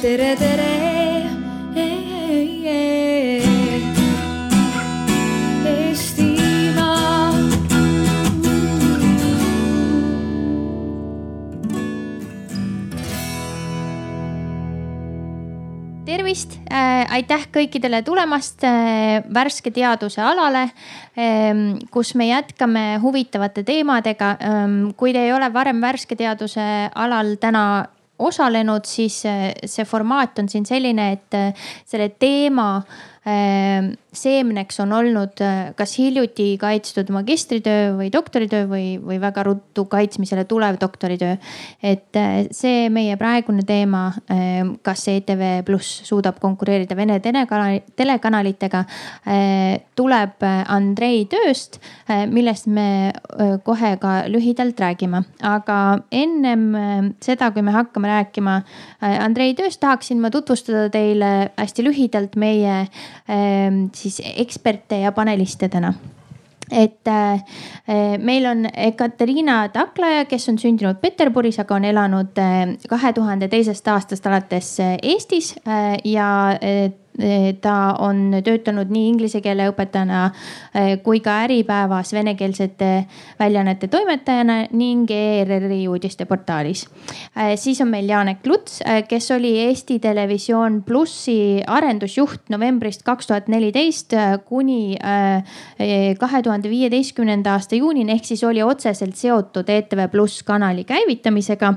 tere, tere. Tervist äh,, aitäh kõikidele tulemast äh, värske teaduse alale ähm,, kus me jätkame huvitavate teemadega ähm,. kui te ei ole varem värske teaduse alal täna osalenud, siis äh, see formaat on siin selline, et äh, selle teema äh, seemneks on olnud kas hiljuti kaitstud magistritöö või doktoritöö või, või väga ruttu kaitsmisele tulev doktoritöö. et see meie praegune teema, kas ETV Pluss suudab konkureerida Vene telekanali, telekanalitega, tuleb Andrei tööst, millest me kohe ka lühidalt räägime. aga ennem seda, kui me hakkame rääkima äh, Andrei tööst, tahaksin ma tutvustada teile hästi lühidalt meie siis eksperte ja paneliste täna et äh, äh, meil on Katariina Taklaja, kes on sündinud Peterburis, aga on elanud kahe tuhande teisest aastast alates Eestis ja Eh, ta on töötanud nii inglise keele õpetajana eh, kui ka Äripäevas venekeelsete väljaannete toimetajana ning ERR-i uudisteportaalis. Eh, siis on meil Janek Luts, kes oli Eesti Televisioon plussi arendusjuht novembrist kaks tuhat neliteist kuni kahe tuhande viieteistkümnenda aasta juunini, ehk siis oli otseselt seotud ETV Pluss kanali käivitamisega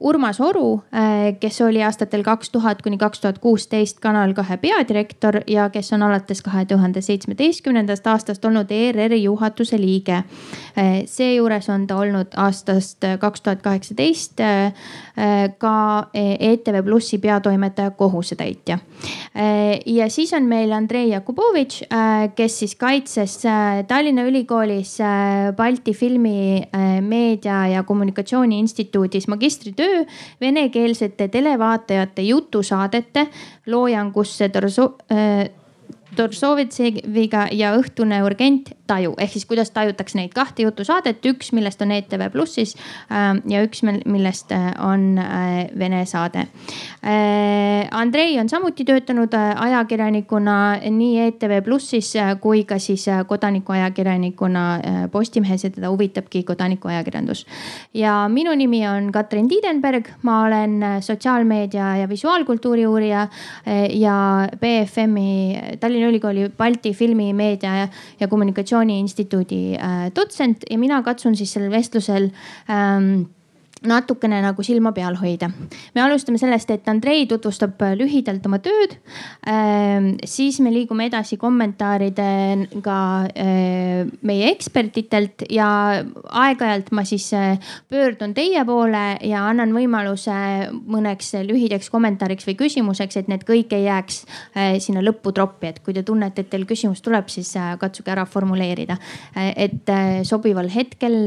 Urmas Oru, äh, kes oli aastatel kaks tuhat kuni kaks tuhat kuusteist Kanal kahe peadirektor ja kes on alates kahe tuhande seitsmeteistkümnendast aastast olnud ERR-i juhatuse liige. Äh, seejuures on ta olnud aastast kaks tuhat kaheksateist ka ETV Plussi peatoimetaja kohusetäitja. ja siis on meil Andrei Jakubovitš, kes siis kaitses Tallinna Ülikoolis Balti Filmi Meedia ja Kommunikatsiooni Instituudi jõudis magistritöö venekeelsete televaatajate jutusaadete loojangusse Dorso- äh,, Dorsovitseviga ja Õhtune urgent taju ehk siis kuidas tajutakse neid kahte jutusaadet, üks, millest on ETV Plussis äh, ja üks, millest äh, on äh, Vene saade. Andrei on samuti töötanud ajakirjanikuna nii ETV Plussis kui ka siis kodanikuajakirjanikuna Postimehes ja teda huvitabki kodanikuajakirjandus. ja minu nimi on Katrin Tiidenberg, ma olen sotsiaalmeedia ja visuaalkultuuri uurija ja BFM-i Tallinna Ülikooli Balti filmi, meedia ja kommunikatsiooni Kommunikatsiooni Instituudi äh, dotsent ja mina katsun siis sellel vestlusel ähm, natukene nagu silma peal hoida. me alustame sellest, et Andrei tutvustab lühidalt oma tööd. Ähm, siis me liigume edasi kommentaaridega äh, meie ekspertidelt ja aeg-ajalt ma siis äh, pöördun teie poole ja annan võimaluse mõneks lühidaks kommentaariks või küsimuseks, et need kõik ei jääks äh, sinna lõppu troppi, et kui te tunnete, et teil küsimus tuleb, siis katsuge ära formuleerida, et sobival hetkel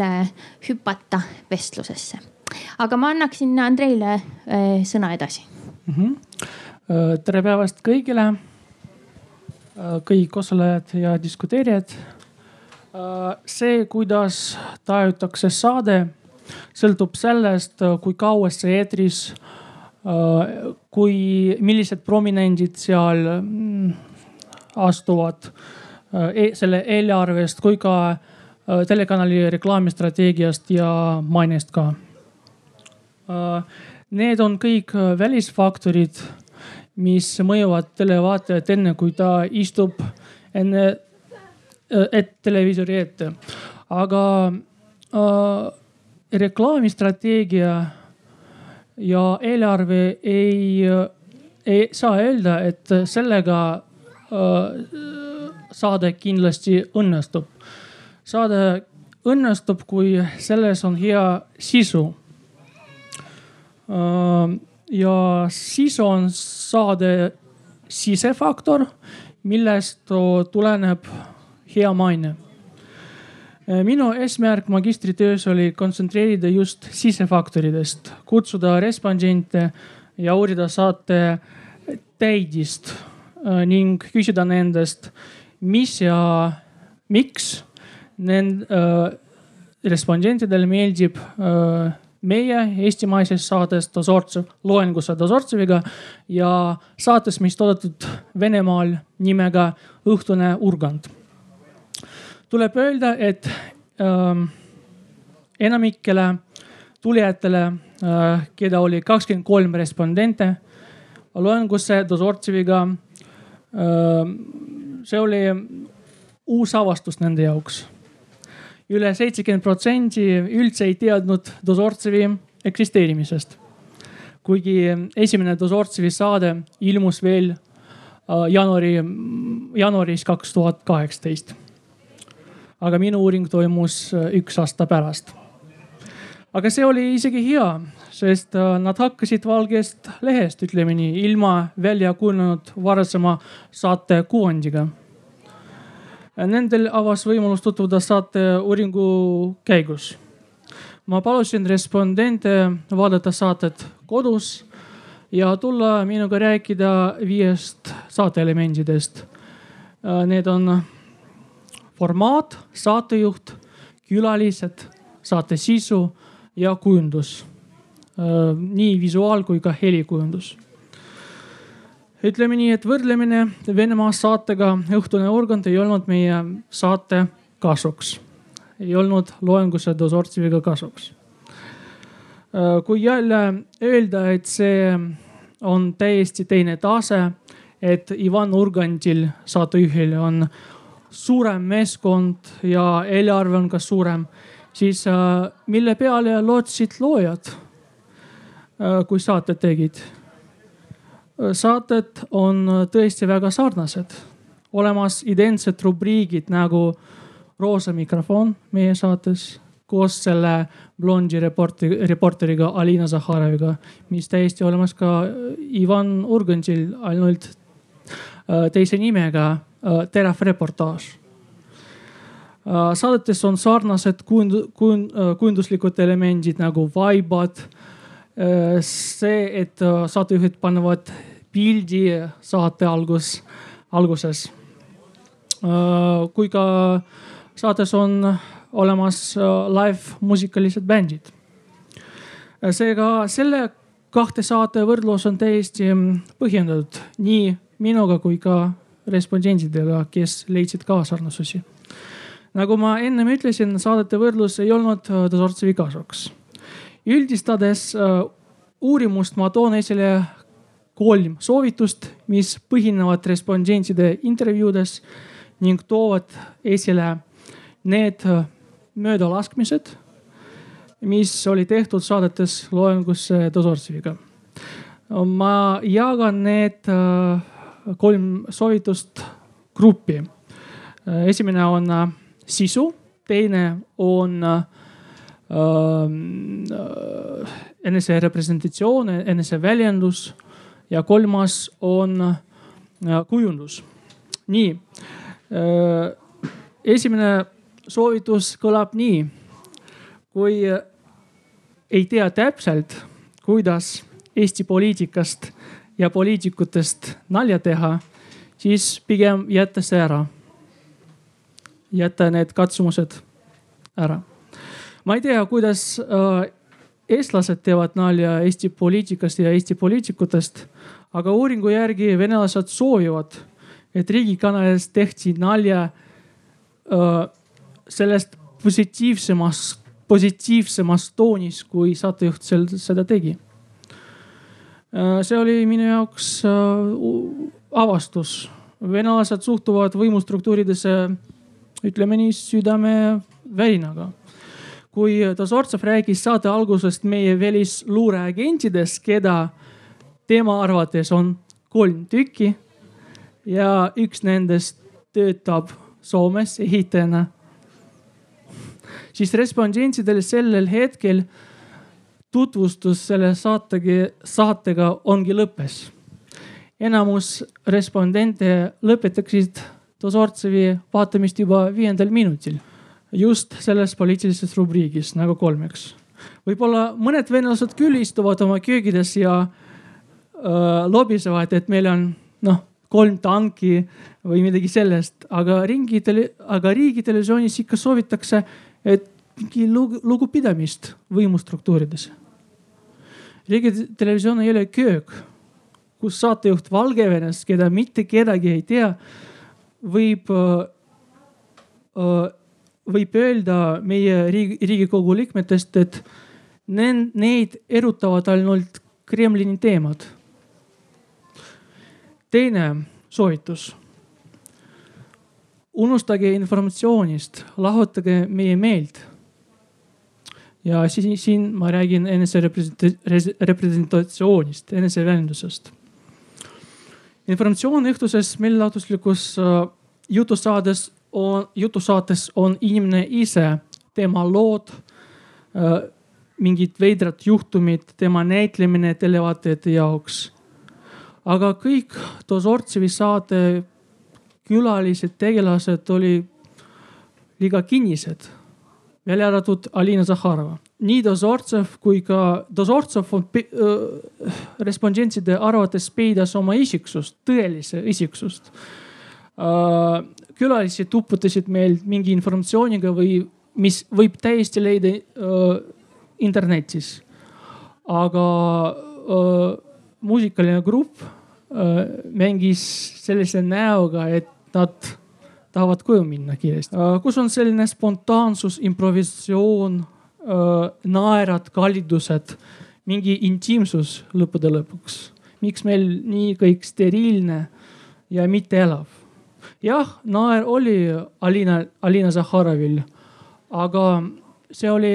hüpata vestlusesse aga ma annaksin Andreile äh, sõna edasi mm. -hmm. tere päevast kõigile, äh, kõik osalejad ja diskuteerijad. see, kuidas tajutakse saade, sõltub sellest, kui kaua see eetris, kui, millised prominendid seal mm, astuvad e selle eelarvest kui ka telekanali reklaamistrateegiast ja mainest ka Äh, need on kõik äh, välisfaktorid, mis mõjuvad televaatajat enne, kui ta istub enne, äh, et televiisori ette. aga äh, reklaamistrateegia ja eelarve ei, ei saa öelda, et sellega saade kindlasti õnnestub. saade õnnestub, kui selles on hea sisu ja siis on saade sisefaktor, millest tuleneb hea maine. Äh, minu eesmärk magistritöös oli kontsentreerida just sisefaktoridest, kutsuda respondente ja uurida saate täidist äh, ning küsida nendest, mis ja miks nend- äh, respondentidele meeldib äh, meie eestimaises saates Dozortsev, loengusse Dozortseviga ja saates, mis toodetud Venemaal nimega Õhtune urgand. tuleb öelda, et ähm, enamikele tulijatele äh,, keda oli kakskümmend kolm respondente loengusse Dozortseviga äh,. see oli uus avastus nende jaoks üle seitsekümmend protsenti üldse ei teadnud Dozortsevi eksisteerimisest. kuigi esimene Dozortsevi saade ilmus veel äh, jaanuari, jaanuaris kaks tuhat kaheksateist. aga minu uuring toimus äh, üks aasta pärast. aga see oli isegi hea, sest äh, nad hakkasid valgest lehest, ütleme nii, ilma välja kujunenud varasema saate kuvandiga Nendel avas võimalus tutvuda saate uuringu käigus. ma palusin respondente vaadata saadet kodus ja tulla minuga rääkida viiest saateelementidest. Need on formaat, saatejuht, külalised, saate sisu ja kujundus. nii visuaal kui ka helikujundus ütleme nii, et võrdlemine Venemaa saatega Õhtune organd ei olnud meie saate kasuks. ei olnud loenguse Dozortseviga kasuks. Äh, kui jälle öelda, et see on täiesti teine tase, et Ivan Urgandil, saatejuhil on suurem meeskond ja eelarve on ka suurem, siis äh, mille peale lootsid loojad, äh, kui saated tegid saated on tõesti väga sarnased. olemas identsed rubriigid nagu Roosa mikrofon meie saates koos selle blondi reporti, reporteriga Alina Zahharoviga, mis täiesti olemas ka Ivan Urgantsil ainult äh, teise nimega äh, Terav reportaaž. Äh, saadetes on sarnased kujund-, kujund-, kujunduslikud elemendid nagu vaibad see, et äh, saatejuhid panevad pildi saate algus, alguses. Äh, kui ka saates on olemas live muusikalised bändid. seega selle kahte saate võrdlus on täiesti põhjendatud nii minuga kui ka respondentidega, kes leidsid ka sarnasusi. nagu ma ennem ütlesin, saadete võrdlus ei olnud Dozortsevi kasuks üldistades äh, uurimust ma toon esile kolm soovitust, mis põhinevad respondentide intervjuudes ning toovad esile need äh, möödalaskmised, mis oli tehtud saadetes loengusse Dozortseviga. ma jagan need äh, kolm soovitust gruppi. esimene on sisu, teine on Äh, eneserepresentatsioon, eneseväljendus ja kolmas on äh, kujundus. nii, äh, esimene soovitus kõlab nii. kui ei tea täpselt, kuidas Eesti poliitikast ja poliitikutest nalja teha, siis pigem jätta see ära. jätta need katsumused ära ma ei tea, kuidas äh, eestlased teevad nalja Eesti poliitikast ja Eesti poliitikutest, aga uuringu järgi venelased soovivad, et riigikanalides tehti nalja äh, sellest positiivsemast, positiivsemas toonis, kui saatejuht sel, seda tegi äh,. see oli minu jaoks avastus. venelased suhtuvad võimustruktuuridesse, ütleme nii, südamevärinaga kui Dozortsev rääkis saate algusest meie välisluureagentidest, keda tema arvates on kolm tükki ja üks nendest töötab Soomes ehitajana. siis respondentidel sellel hetkel tutvustus selle saatega, saatega ongi lõppes. enamus respondente lõpetaksid Dozortsevi vaatamist juba viiendal minutil just selles poliitilises rubriigis nagu kolmeks. võib-olla mõned venelased küll istuvad oma köögides ja äh, lobisevad, et meil on noh, kolm tanki või midagi sellest, aga ringi, aga riigitelevisioonis ikka soovitakse, et mingi lugupidamist võimustruktuurides. riigitelevisioon ei ole köök, kus saatejuht Valgevenest, keda mitte kedagi ei tea, võib uh, uh, võib öelda meie riigi, riigikogu liikmetest, et neid erutavad ainult Kremlini teemad. teine soovitus. unustage informatsioonist, lahutage meie meelt. ja siis siin ma räägin enese representatsioonist, eneseväljendusest. informatsioon õhtuses meelelahutuslikus äh, jutusaades on, jutusaates on inimene ise, tema lood, äh, mingid veidrad juhtumid, tema näitlemine televaatajate jaoks. aga kõik Dozortsevi saate külalised, tegelased oli liiga kinnised, välja arvatud Alina Zahharova. nii Dozortsev kui ka, Dozortsev on äh, respondentside arvates peidas oma isiksust, tõelise isiksust äh, külalised uputasid meil mingi informatsiooniga või mis võib täiesti leida äh, internetis. aga äh, muusikaline grupp äh, mängis sellise näoga, et nad tahavad koju minna kiiresti äh,. kus on selline spontaansus, improvisatsioon äh,, naerad, kallidused, mingi intiimsus lõppude lõpuks. miks meil nii kõik steriilne ja mitte elav? Jah, naer oli Alina, Alina Zahharovil, aga see oli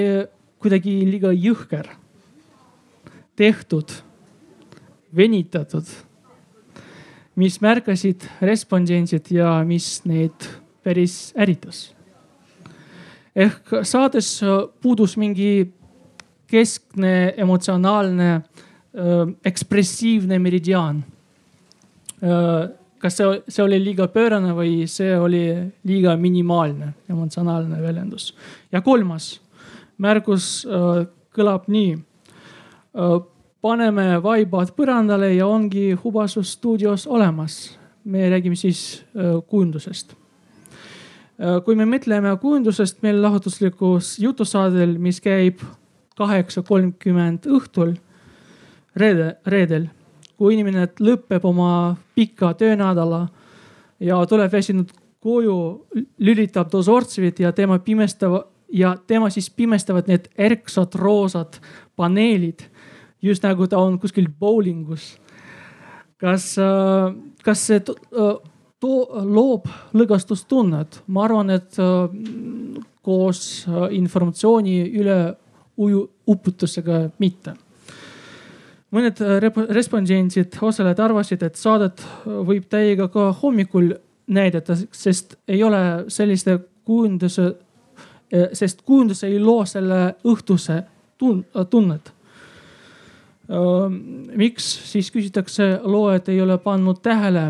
kuidagi liiga jõhker, tehtud, venitatud, mis märkasid respondentsid ja mis neid päris ärritas. ehk saades puudus mingi keskne emotsionaalne ekspressiivne meridiaan kas see, see oli liiga pöörane või see oli liiga minimaalne emotsionaalne väljendus. ja kolmas märgus äh, kõlab nii äh,. paneme vaibad põrandale ja ongi Hubasus stuudios olemas. me räägime siis äh, kujundusest kui me mõtleme kujundusest meelelahutuslikus jutusaadel, mis käib kaheksa kolmkümmend õhtul reede, reedel kui inimene lõpeb oma pika töönädala ja tuleb väsinud koju, lülitab Dozortsevit ja tema pimestava ja tema siis pimestavad need ärksad roosad paneelid, just nagu ta on kuskil bowlingus. kas, äh, kas see äh, too, loob lõgastustunnet? ma arvan, et äh, koos informatsiooni üle uju, uputusega mitte mõned äh, respondendid, osalejad arvasid, et saadet võib täiega ka hommikul näidata, sest ei ole selliste kujunduse, äh, sest kujundus ei loo selle õhtuse tun tunnet. miks siis küsitakse, loojad ei ole pannud tähele,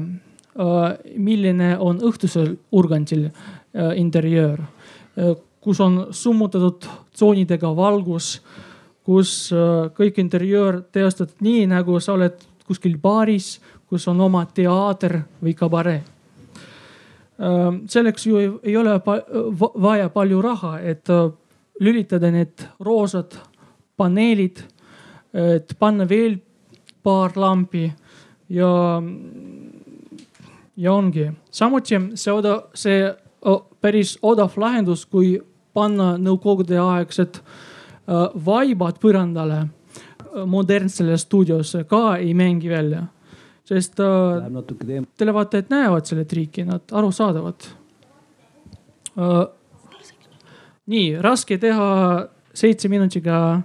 milline on õhtusel urgandil interjöör, kus on summutatud tsoonidega valgus kus äh, kõik interjöör teostatud nii, nagu sa oled kuskil baaris, kus on oma teater või kabaree. Ähm, selleks ju ei, ole vaja palju raha, et äh, lülitada need roosad paneelid, et panna veel paar lampi ja, ja ongi. samuti see odav, see päris odav lahendus, kui panna nõukogude aegsed äh, Äh, vaibad põrandale modernsele stuudiosse ka ei mängi välja. sest televaatajad näevad selle triiki, nad arusaadavad. nii raske teha seitse minutiga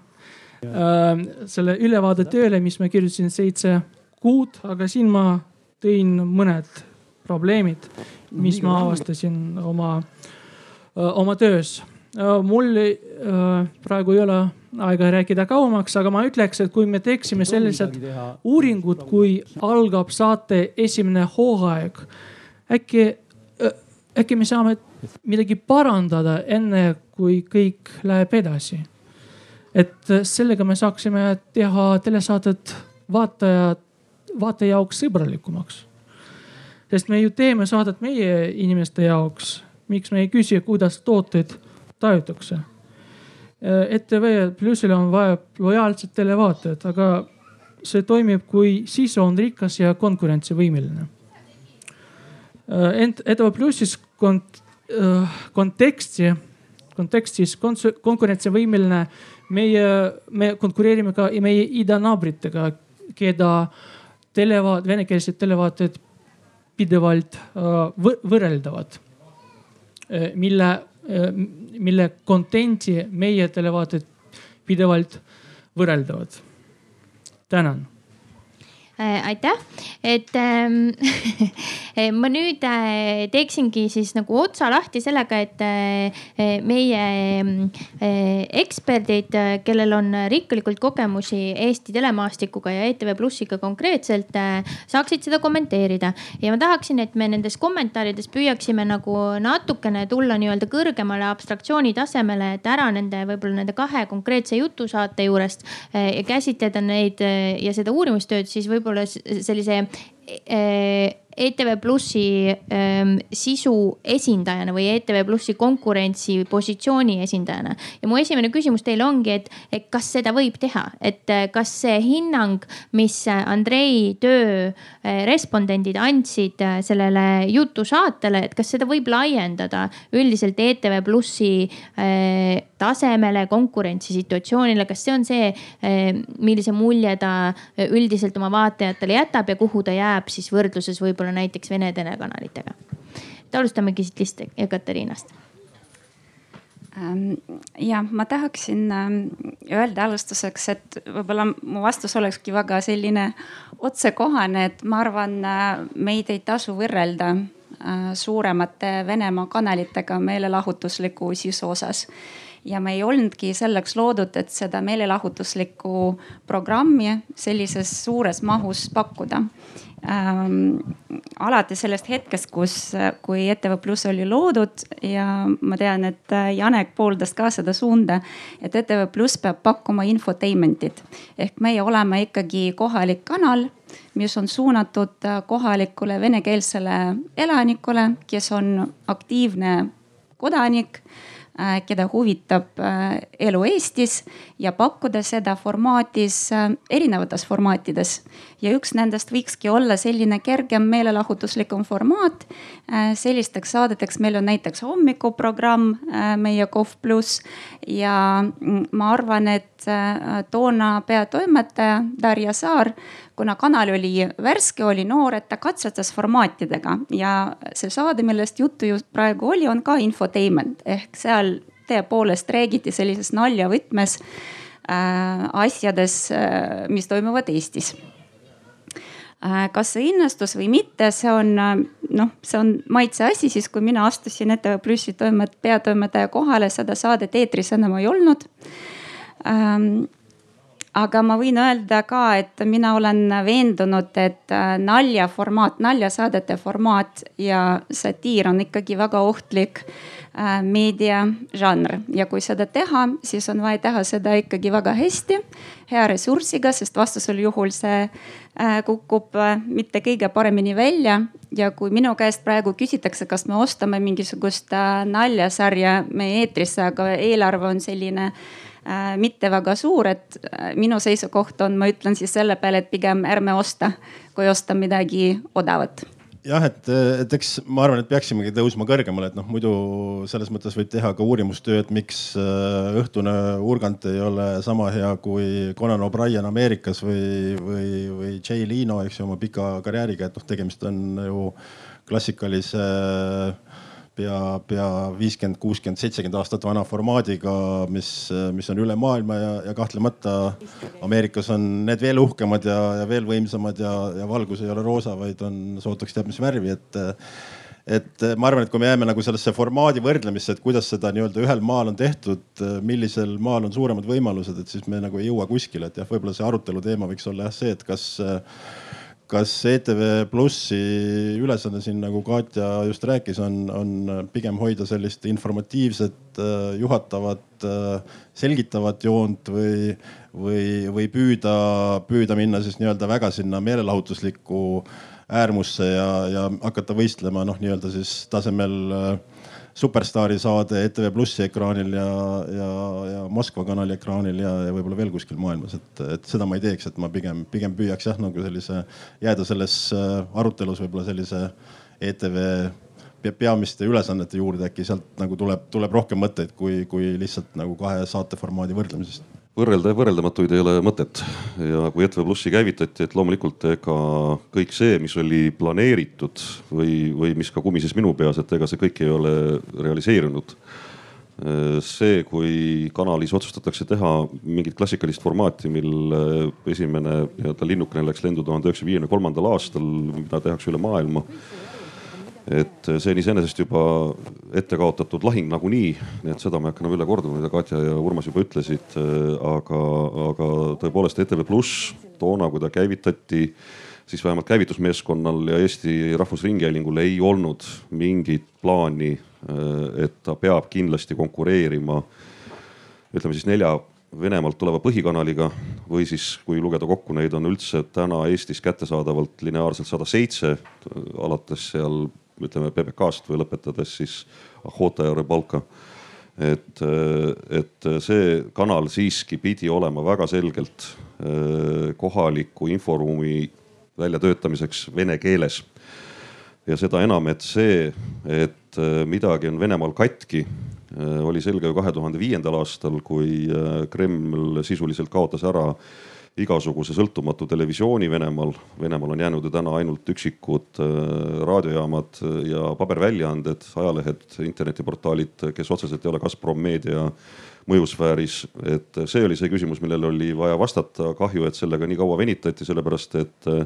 selle ülevaade tööle, mis ma kirjutasin seitse kuud, aga siin ma tõin mõned probleemid, mis ma avastasin oma, oma töös mul praegu ei ole aega rääkida kauemaks, aga ma ütleks, et kui me teeksime sellised uuringud, kui algab saate esimene hooaeg, äkki, äkki me saame midagi parandada, enne kui kõik läheb edasi. et sellega me saaksime teha telesaadet vaataja, vaataja jaoks sõbralikumaks. sest me ju teeme saadet meie inimeste jaoks, miks me ei küsi, kuidas tooteid tajutakse. ETV Plussil on vaja lojaalset televaatajat, aga see toimib, kui sisu on rikas ja konkurentsivõimeline. ent ETV Plussis kont, konteksti, kontekstis konkurentsivõimeline meie, me konkureerime ka meie idanaabritega, keda televaat-, venekeelsed televaatajad pidevalt võrreldavad. mille Äh, mille content'i meie televaated pidevalt võrreldavad. tänan Äh, aitäh, et ähm, ma nüüd äh, teeksingi siis nagu otsa lahti sellega, et äh, meie eksperdid, kellel on rikkalikult kogemusi Eesti telemaastikuga ja ETV Plussiga konkreetselt, saaksid seda kommenteerida. ja ma tahaksin, et me nendes kommentaarides püüaksime nagu natukene tulla nii-öelda kõrgemale abstraktsiooni tasemele, et ära nende võib-olla nende kahe konkreetse jutusaate juurest ja käsitleda neid ja seda uurimustööd siis võib-olla võib-olla sellise ETV Plussi ähm, sisu esindajana või ETV Plussi konkurentsipositsiooni esindajana. ja mu esimene küsimus teile ongi, et, et kas seda võib teha, et äh, kas see hinnang, mis Andrei töö äh, respondendid andsid äh, sellele jutusaatele, et kas seda võib laiendada üldiselt ETV Plussi äh, tasemele, konkurentsisituatsioonile, kas see on see, millise mulje ta üldiselt oma vaatajatele jätab ja kuhu ta jääb siis võrdluses võib-olla näiteks Vene telekanalitega. et alustamegi siit vist Ekaterinast ähm, ja ma tahaksin ähm, öelda alustuseks, et võib-olla mu vastus olekski väga selline otsekohane, et ma arvan, äh, meid ei tasu võrrelda äh, suuremate Venemaa kanalitega meelelahutusliku sisu osas. Ja me ei olnudki selleks loodud, et seda meelelahutuslikku programmi sellises suures mahus pakkuda. Ähm, alates sellest hetkest, kus, kui ETV Pluss oli loodud ja ma tean, et Janek pooldas ka seda suunda, et ETV Pluss peab pakkuma infotainment'it. Ehk meie oleme ikkagi kohalik kanal mis on suunatud kohalikule venekeelsele elanikule, kes on aktiivne kodanik Äh, keda huvitab äh, elu Eestis ja pakkuda seda formaadis, äh, erinevates formaatides. ja üks nendest võikski olla selline kergem meelelahutuslikum formaat. sellisteks saadeteks meil on näiteks hommikuprogramm meie KOV pluss ja mm, ma arvan, et toona peatoimetaja Darja Saar kuna kanal oli värske, oli noor, et ta katsetas formaatidega. Ja see saade, millest juttu just praegu oli, on ka infotainment. Ehk seal tõepoolest räägiti sellises naljavõtmes äh, asjades äh,, mis toimuvad Eestis. Äh,. kas see õnnestus või mitte, see on noh, see on maitse asi, siis kui mina astusin ETV Plussi toimet-, peatoimetaja kohale, seda saadet eetris enam ei olnud. Ähm, aga ma võin öelda ka, et mina olen veendunud, et äh, naljaformaat, naljasaadete formaat ja satiir on ikkagi väga ohtlik äh, meediažanr ja kui seda teha, siis on vaja teha seda ikkagi väga hästi, hea ressursiga, sest vastasel juhul see äh, kukub mitte kõige paremini välja. ja kui minu käest praegu küsitakse, kas me ostame mingisugust naljasarja meie eetrisse, aga eelarve on selline mitte väga suur, et äh, minu seisukoht on, ma ütlen siis selle peale, et pigem ärme osta, kui osta midagi odavat. Jah, et, et eks ma arvan, et peaksimegi tõusma kõrgemale, et noh, muidu selles mõttes võib teha ka uurimustööd, miks äh, õhtune Urgant ei ole sama hea kui Conan O'Brien Ameerikas või, või, või Jay Leno, eks ju, oma pika karjääriga, et noh, tegemist on ju klassikalise äh, pea, pea viiskümmend, kuuskümmend, seitsekümmend aastat vana formaadiga, mis, mis on üle maailma ja, ja kahtlemata Ameerikas on need veel uhkemad ja, ja veel võimsamad ja, ja valgus ei ole roosa, vaid on sootuks teab mis värvi, et et ma arvan, et kui me jääme nagu sellesse formaadi võrdlemisse, et kuidas seda nii-öelda ühel maal on tehtud, millisel maal on suuremad võimalused, et siis me nagu ei jõua kuskile, et jah, võib-olla see arutelu teema võiks olla jah see, et kas kas ETV Plussi ülesanne siin, nagu Katja just rääkis, on, on pigem hoida sellist informatiivset, äh, juhatavat, äh, selgitavat joont või, või, või püüda, püüda minna siis nii-öelda väga sinna meelelahutuslikku äärmusse ja, ja hakata võistlema noh, nii-öelda siis tasemel äh, Superstaari saade ETV Plussi ekraanil ja, ja, ja Moskva kanali ekraanil ja, ja võib-olla veel kuskil maailmas, et, et seda ma ei teeks, et ma pigem, pigem püüaks jah, nagu sellise jääda selles äh, arutelus võib-olla sellise ETV peamiste ülesannete juurde, äkki sealt nagu tuleb, tuleb rohkem mõtteid, kui, kui lihtsalt nagu kahe saateformaadi võrdlemisest võrrelda võrreldamatuid ei ole mõtet ja kui ETV Plussi käivitati, et loomulikult ega kõik see, mis oli planeeritud või, või mis ka kumises minu peas, et ega see kõik ei ole realiseerunud. see, kui kanalis otsustatakse teha mingit klassikalist formaati, mil esimene nii-öelda linnukene läks lendu tuhande üheksasaja viiekümne kolmandal aastal, mida tehakse üle maailma et see on iseenesest juba ette kaotatud lahing nagunii, nii et seda ma ei hakka enam üle kordama, mida Katja ja Urmas juba ütlesid. aga, aga tõepoolest ETV Pluss toona, kui ta käivitati, siis vähemalt käivitusmeeskonnal ja Eesti Rahvusringhäälingul ei olnud mingit plaani, et ta peab kindlasti konkureerima ütleme siis nelja Venemaalt tuleva põhikanaliga või siis, kui lugeda kokku, neid on üldse täna Eestis kättesaadavalt lineaarselt sada seitse, alates seal ütleme PBK-st või lõpetades siis Ahota ja Rebalka. et, et see kanal siiski pidi olema väga selgelt äh, kohaliku inforuumi väljatöötamiseks vene keeles. ja seda enam, et see, et äh, midagi on Venemaal katki, äh, oli selge ju kahe tuhande viiendal aastal, kui Kreml sisuliselt kaotas ära igasuguse sõltumatu televisiooni Venemaal. Venemaal on jäänud ju täna ainult üksikud äh, raadiojaamad ja paberväljaanded, ajalehed, internetiportaalid, kes otseselt ei ole Gazprom meedia mõjusfääris. et see oli see küsimus, millele oli vaja vastata. kahju, et sellega nii kaua venitati, sellepärast et äh,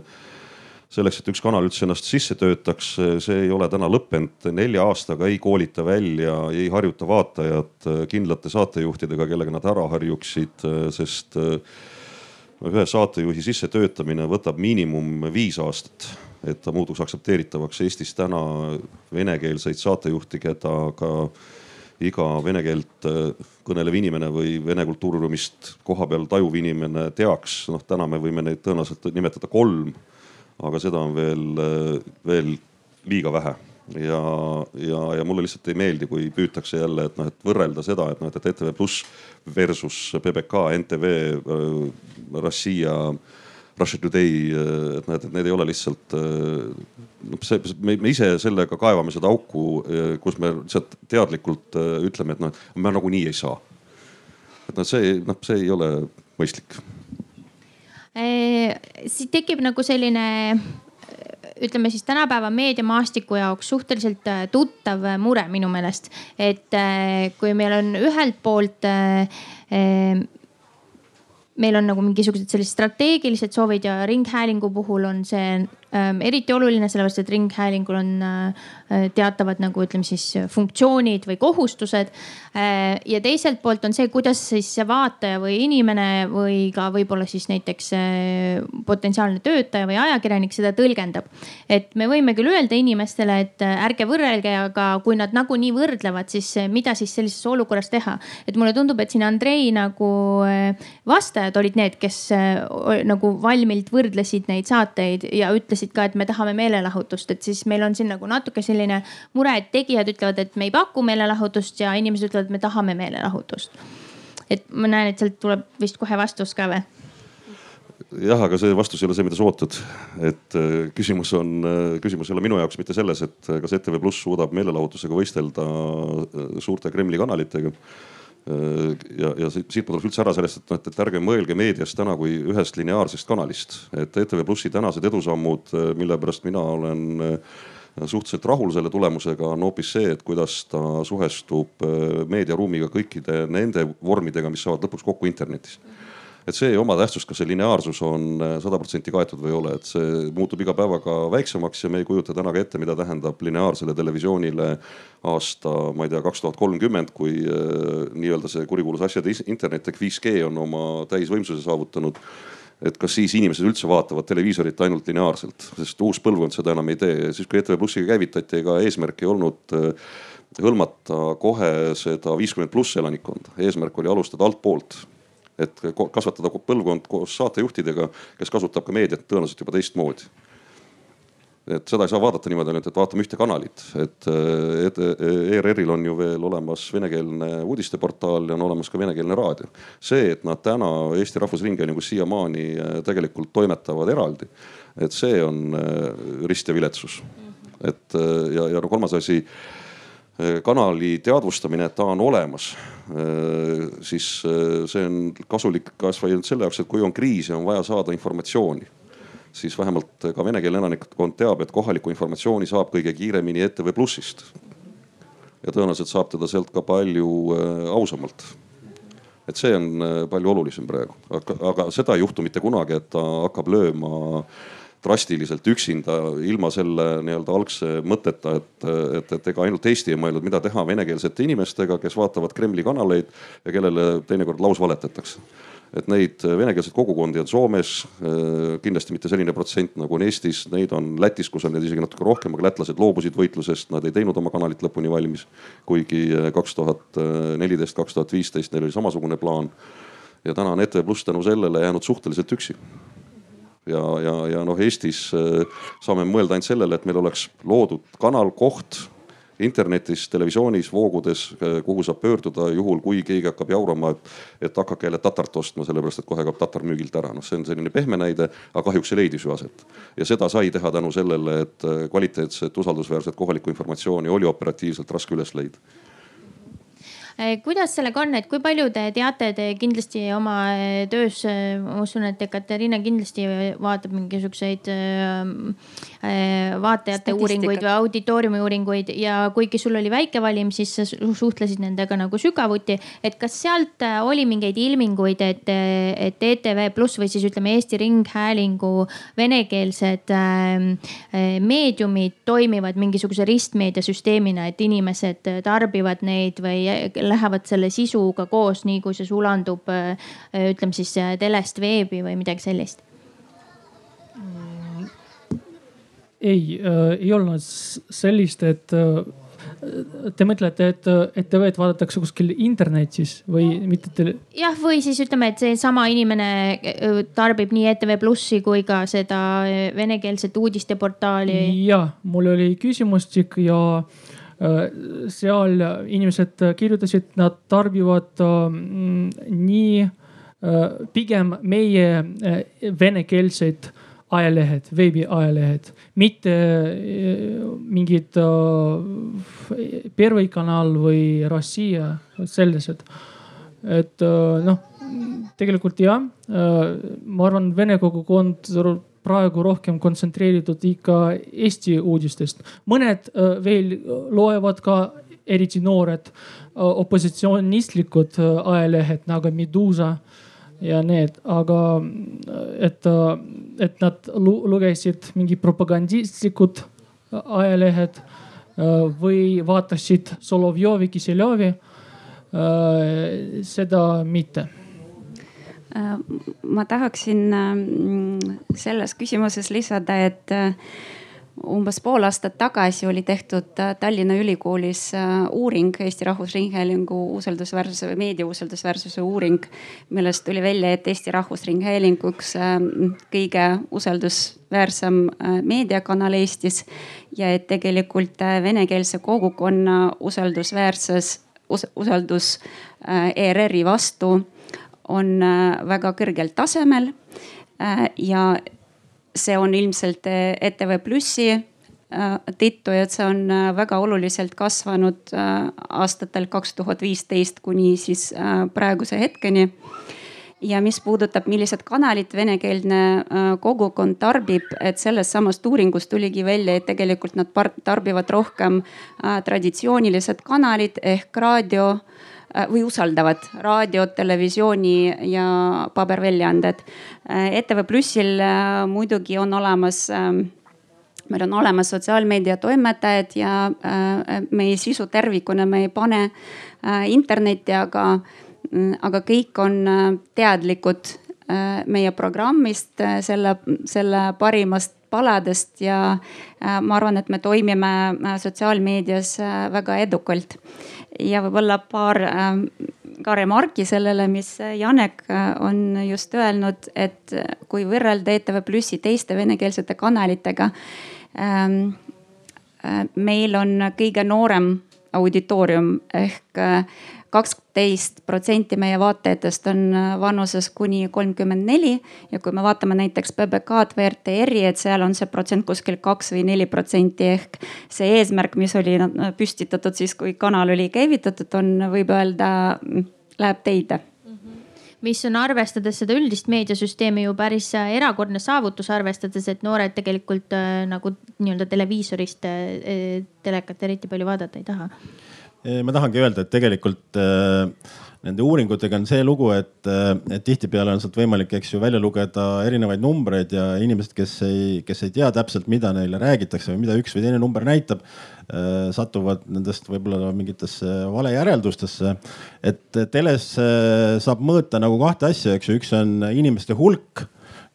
selleks, et üks kanal üldse ennast sisse töötaks, see ei ole täna lõppenud. nelja aastaga ei koolita välja, ei harjuta vaatajat kindlate saatejuhtidega, kellega nad ära harjuksid, sest ühe saatejuhi sissetöötamine võtab miinimum viis aastat, et ta muutuks aktsepteeritavaks. Eestis täna venekeelseid saatejuhti, keda ka iga vene keelt äh, kõnelev inimene või vene kultuuriruumist kohapeal tajuv inimene teaks. noh, täna me võime neid tõenäoliselt nimetada kolm, aga seda on veel, äh, veel liiga vähe ja, ja, ja mulle lihtsalt ei meeldi, kui püütakse jälle, et noh, et võrrelda seda, et noh, et ETV Pluss versus PBK, NTV, äh, Rossija, Russia Today, äh, et noh, et need ei ole lihtsalt noh, see, me, me ise sellega kaevame seda auku, kus me lihtsalt teadlikult ütleme, et noh, me nagunii ei saa. et noh, see noh, see ei ole mõistlik. siit tekib nagu selline ütleme siis tänapäeva meediamaastiku jaoks suhteliselt äh, tuttav äh, mure minu meelest. et äh, kui meil on ühelt poolt meil on nagu mingisugused sellised strateegilised soovid ja ringhäälingu puhul on see eriti oluline, sellepärast et ringhäälingul on äh, teatavad nagu ütleme siis funktsioonid või kohustused äh,. ja teiselt poolt on see, kuidas siis see vaataja või inimene või ka võib-olla siis näiteks äh, potentsiaalne töötaja või ajakirjanik seda tõlgendab. et me võime küll öelda inimestele, et ärge võrrelge, aga kui nad nagunii võrdlevad, siis mida siis sellises olukorras teha. et mulle tundub, et siin Andrei nagu vastaja esindajad olid need, kes nagu valmilt võrdlesid neid saateid ja ütlesid ka, et me tahame meelelahutust, et siis meil on siin nagu natuke selline mure, et tegijad ütlevad, et me ei paku meelelahutust ja inimesed ütlevad, et me tahame meelelahutust. et ma näen, et sealt tuleb vist kohe vastus ka või? jah, aga see vastus ei ole see, mida sa ootad. et äh, küsimus on, äh, küsimus ei ole minu jaoks mitte selles, et kas ETV Pluss suudab meelelahutusega võistelda suurte Kremli kanalitega Äh, ja, ja siit ma tuleks üldse ära sellest, et noh, et ärge mõelge meediast täna kui ühest lineaarsest kanalist. et ETV Plussi tänased edusammud, äh, mille pärast mina olen äh, suhteliselt rahul selle tulemusega, on hoopis see, et kuidas ta suhestub meediaruumiga kõikide nende vormidega, mis saavad lõpuks kokku internetis et see ei oma tähtsust, kas see lineaarsus on äh, sada protsenti kaetud või ei ole, et see muutub iga päevaga väiksemaks ja me ei kujuta täna ka ette, mida tähendab lineaarsele televisioonile aasta, ma ei tea, kaks tuhat kolmkümmend, kui äh, nii-öelda see kurikuulus asjade internet ehk 5G on oma täisvõimsuse saavutanud. Et kas siis inimesed üldse vaatavad televiisorit ainult lineaarselt, sest uus põlvkond seda enam ei tee. siis kui ETV Plussiga käivitati, ega eesmärk ei olnud äh, hõlmata kohe seda viiskümmend pluss elanikkonda, eesmärk oli alustada altpoolt et kasvatada põlvkond koos saatejuhtidega, kes kasutab ka meediat tõenäoliselt juba teistmoodi. et seda ei saa vaadata niimoodi ainult, et vaatame ühte kanalit, et ERR-il on ju veel olemas venekeelne uudisteportaal ja on olemas ka venekeelne raadio. see, et nad täna Eesti Rahvusringhäälingus siiamaani tegelikult toimetavad eraldi, et see on rist ja viletsus. et ja, ja no kolmas asi kanali teadvustamine, et ta on olemas, siis see on kasulik kasvõi ainult selle jaoks, et kui on kriis ja on vaja saada informatsiooni siis vähemalt ka venekeelne elanikkond teab, et kohalikku informatsiooni saab kõige kiiremini ETV Plussist. ja tõenäoliselt saab teda sealt ka palju äh, ausamalt. et see on äh, palju olulisem praegu, aga, aga seda ei juhtu mitte kunagi, et ta hakkab lööma drastiliselt üksinda, ilma selle nii-öelda algse mõtteta, et, et, et ega ainult Eesti ei mõelnud, mida teha venekeelsete inimestega, kes vaatavad Kremli kanaleid ja kellele teinekord lausvaletatakse et neid venekeelseid kogukondi on Soomes kindlasti mitte selline protsent nagu on Eestis, neid on Lätis, kus on neid isegi natuke rohkem, aga lätlased loobusid võitlusest, nad ei teinud oma kanalit lõpuni valmis. kuigi kaks tuhat neliteist, kaks tuhat viisteist neil oli samasugune plaan. ja täna on ETV Pluss tänu sellele jäänud suhteliselt üksi ja, ja, ja noh, Eestis äh, saame mõelda ainult sellele, et meil oleks loodud kanal, koht internetis, televisioonis, voogudes, kuhu saab pöörduda juhul, kui keegi hakkab jaurama, et, et hakake jälle tatart ostma, sellepärast et kohe kaob tatar müügilt ära. noh, see on selline pehme näide, aga kahjuks see leidis ju aset. ja seda sai teha tänu sellele, et kvaliteetset, usaldusväärset kohalikku informatsiooni oli operatiivselt raske üles leida kuidas sellega on, et kui palju te teate, te kindlasti oma eh, töös, eh, ma usun, et Katariina kindlasti vaatab mingisuguseid vaatajate uuringuid või auditooriumi uuringuid ja kuigi sul oli väike valim, siis sa suhtlesid nendega nagu sügavuti. et kas sealt oli mingeid ilminguid, et, et ETV Pluss või siis ütleme Eesti Ringhäälingu venekeelsed meediumid toimivad mingisuguse ristmeediasüsteemina, et inimesed tarbivad neid või lähevad selle sisuga koos, nii kui see sulandub, äh, ütleme siis äh, telest veebi või midagi sellist? ei äh,, ei olnud sellist, et äh, Te mõtlete, et, et TV-d vaadatakse kuskil internetis või mitte tele...? jah, või siis ütleme, et seesama inimene äh, tarbib nii ETV Plussi kui ka seda venekeelset uudisteportaali. ja mul oli küsimustik ja äh, Äh, seal inimesed kirjutasid, nad tarbivad mm, nii äh, pigem meie äh, venekeelseid ajalehed, veebiajalehed, mitte mingid Pervõi kanal või Rossija, sellised. et noh, tegelikult jah, ma arvan, vene kogukond praegu rohkem kontsentreeritud ikka Eesti uudistest. mõned äh, veel loevad ka, eriti noored, äh, opositsionistlikud äh, ajalehed nagu Medusa ja need, aga et, et nad lugesid mingi propagandistlikud ajalehed või vaatasid Solovjovi, Kiseljovi. seda mitte Äh, ma tahaksin ähm, selles küsimuses lisada, et äh, umbes pool aastat tagasi oli tehtud äh, Tallinna Ülikoolis uuring, Eesti Rahvusringhäälingu usaldusväärsuse või meedia usaldusväärsuse uuring, millest tuli välja, et Eesti Rahvusringhääling üks kõige usaldusväärsem meediakanal Eestis ja et tegelikult venekeelse kogukonna usaldusväärsus, usaldus ERR-i vastu on äh, väga kõrgel tasemel. Äh, ja see on ilmselt äh, ETV Plussi tõttu, et see on väga oluliselt kasvanud aastatel kaks tuhat viisteist kuni siis praeguse hetkeni ja mis puudutab, millised kanalid venekeelne kogukond tarbib, et sellest samast uuringust tuligi välja, et tegelikult nad tarbivad rohkem traditsioonilised kanalid ehk raadio või usaldavad raadiot, televisiooni ja paberväljaanded. Äh, ETV Plussil äh, muidugi on olemas ähm, meil on olemas sotsiaalmeedia toimetajad ja meie sisu tervikuna me ei pane internetti, aga, mm, aga kõik on teadlikud meie programmist, selle, selle parimast paladest ja ma arvan, et me toimime sotsiaalmeedias väga edukalt ja võib-olla paar ähm, ka remarki sellele, mis Janek äh, on just öelnud, et kui võrrelda ETV Plussi teiste venekeelsete kanalitega, ähm, meil on kõige noorem auditoorium ehk kaksteist protsenti meie vaatajatest on vanuses kuni kolmkümmend neli. Ja kui me vaatame näiteks PBK-d või RTR-i, et seal on see protsent kuskil kaks või neli protsenti ehk see eesmärk, mis oli püstitatud siis, kui kanal oli käivitatud, on, võib öelda, läheb täide mis on arvestades seda üldist meediasüsteemi ju päris äh, erakordne saavutus, arvestades, et noored tegelikult äh, nagu nii-öelda televiisorist äh, telekat eriti palju vaadata ei taha. Ma tahangi öelda, et tegelikult äh, nende uuringutega on see lugu, et, et tihtipeale on sealt võimalik, eks ju, välja lugeda erinevaid numbreid ja inimesed, kes ei, kes ei tea täpselt, mida neile räägitakse või mida üks või teine number näitab Äh, satuvad nendest võib-olla mingitesse valejäreldustesse. et teles saab mõõta nagu kahte asja, eks ju, üks on inimeste hulk,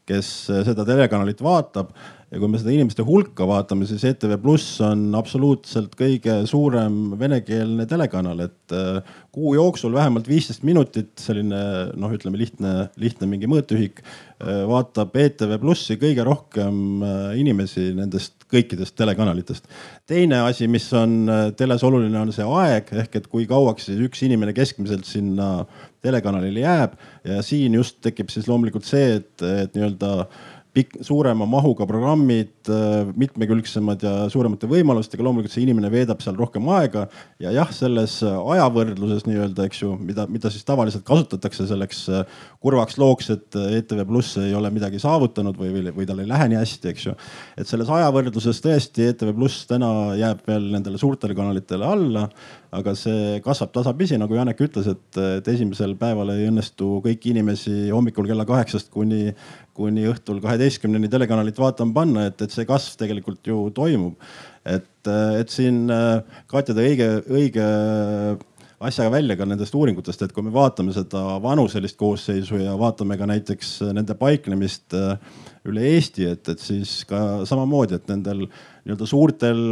kes seda telekanalit vaatab ja kui me seda inimeste hulka vaatame, siis ETV Pluss on absoluutselt kõige suurem venekeelne telekanal, et äh, kuu jooksul vähemalt viisteist minutit, selline noh, ütleme lihtne, lihtne mingi mõõtühik, äh, vaatab ETV Plussi kõige rohkem äh, inimesi nendest kõikidest telekanalitest. teine asi, mis on teles oluline, on see aeg ehk et kui kauaks siis üks inimene keskmiselt sinna telekanalile jääb ja siin just tekib siis loomulikult see, et, et nii-öelda pikk, suurema mahuga programmid, äh, mitmekülgsemad ja suuremate võimalustega. loomulikult see inimene veedab seal rohkem aega ja jah, selles ajavõrdluses nii-öelda, eks ju, mida, mida siis tavaliselt kasutatakse selleks äh, kurvaks looks, et äh, ETV Pluss ei ole midagi saavutanud või, või, või tal ei lähe nii hästi, eks ju. et selles ajavõrdluses tõesti ETV Pluss täna jääb veel nendele suurtele kanalitele alla aga see kasvab tasapisi, nagu Janek ütles, et, et esimesel päeval ei õnnestu kõiki inimesi hommikul kella kaheksast kuni, kuni õhtul kaheteistkümneni telekanalit vaatama panna, et, et see kasv tegelikult ju toimub. et, et siin Katja tõi õige, õige asjaga välja ka nendest uuringutest, et kui me vaatame seda vanuselist koosseisu ja vaatame ka näiteks nende paiknemist üle Eesti, et, et siis ka samamoodi, et nendel nii-öelda suurtel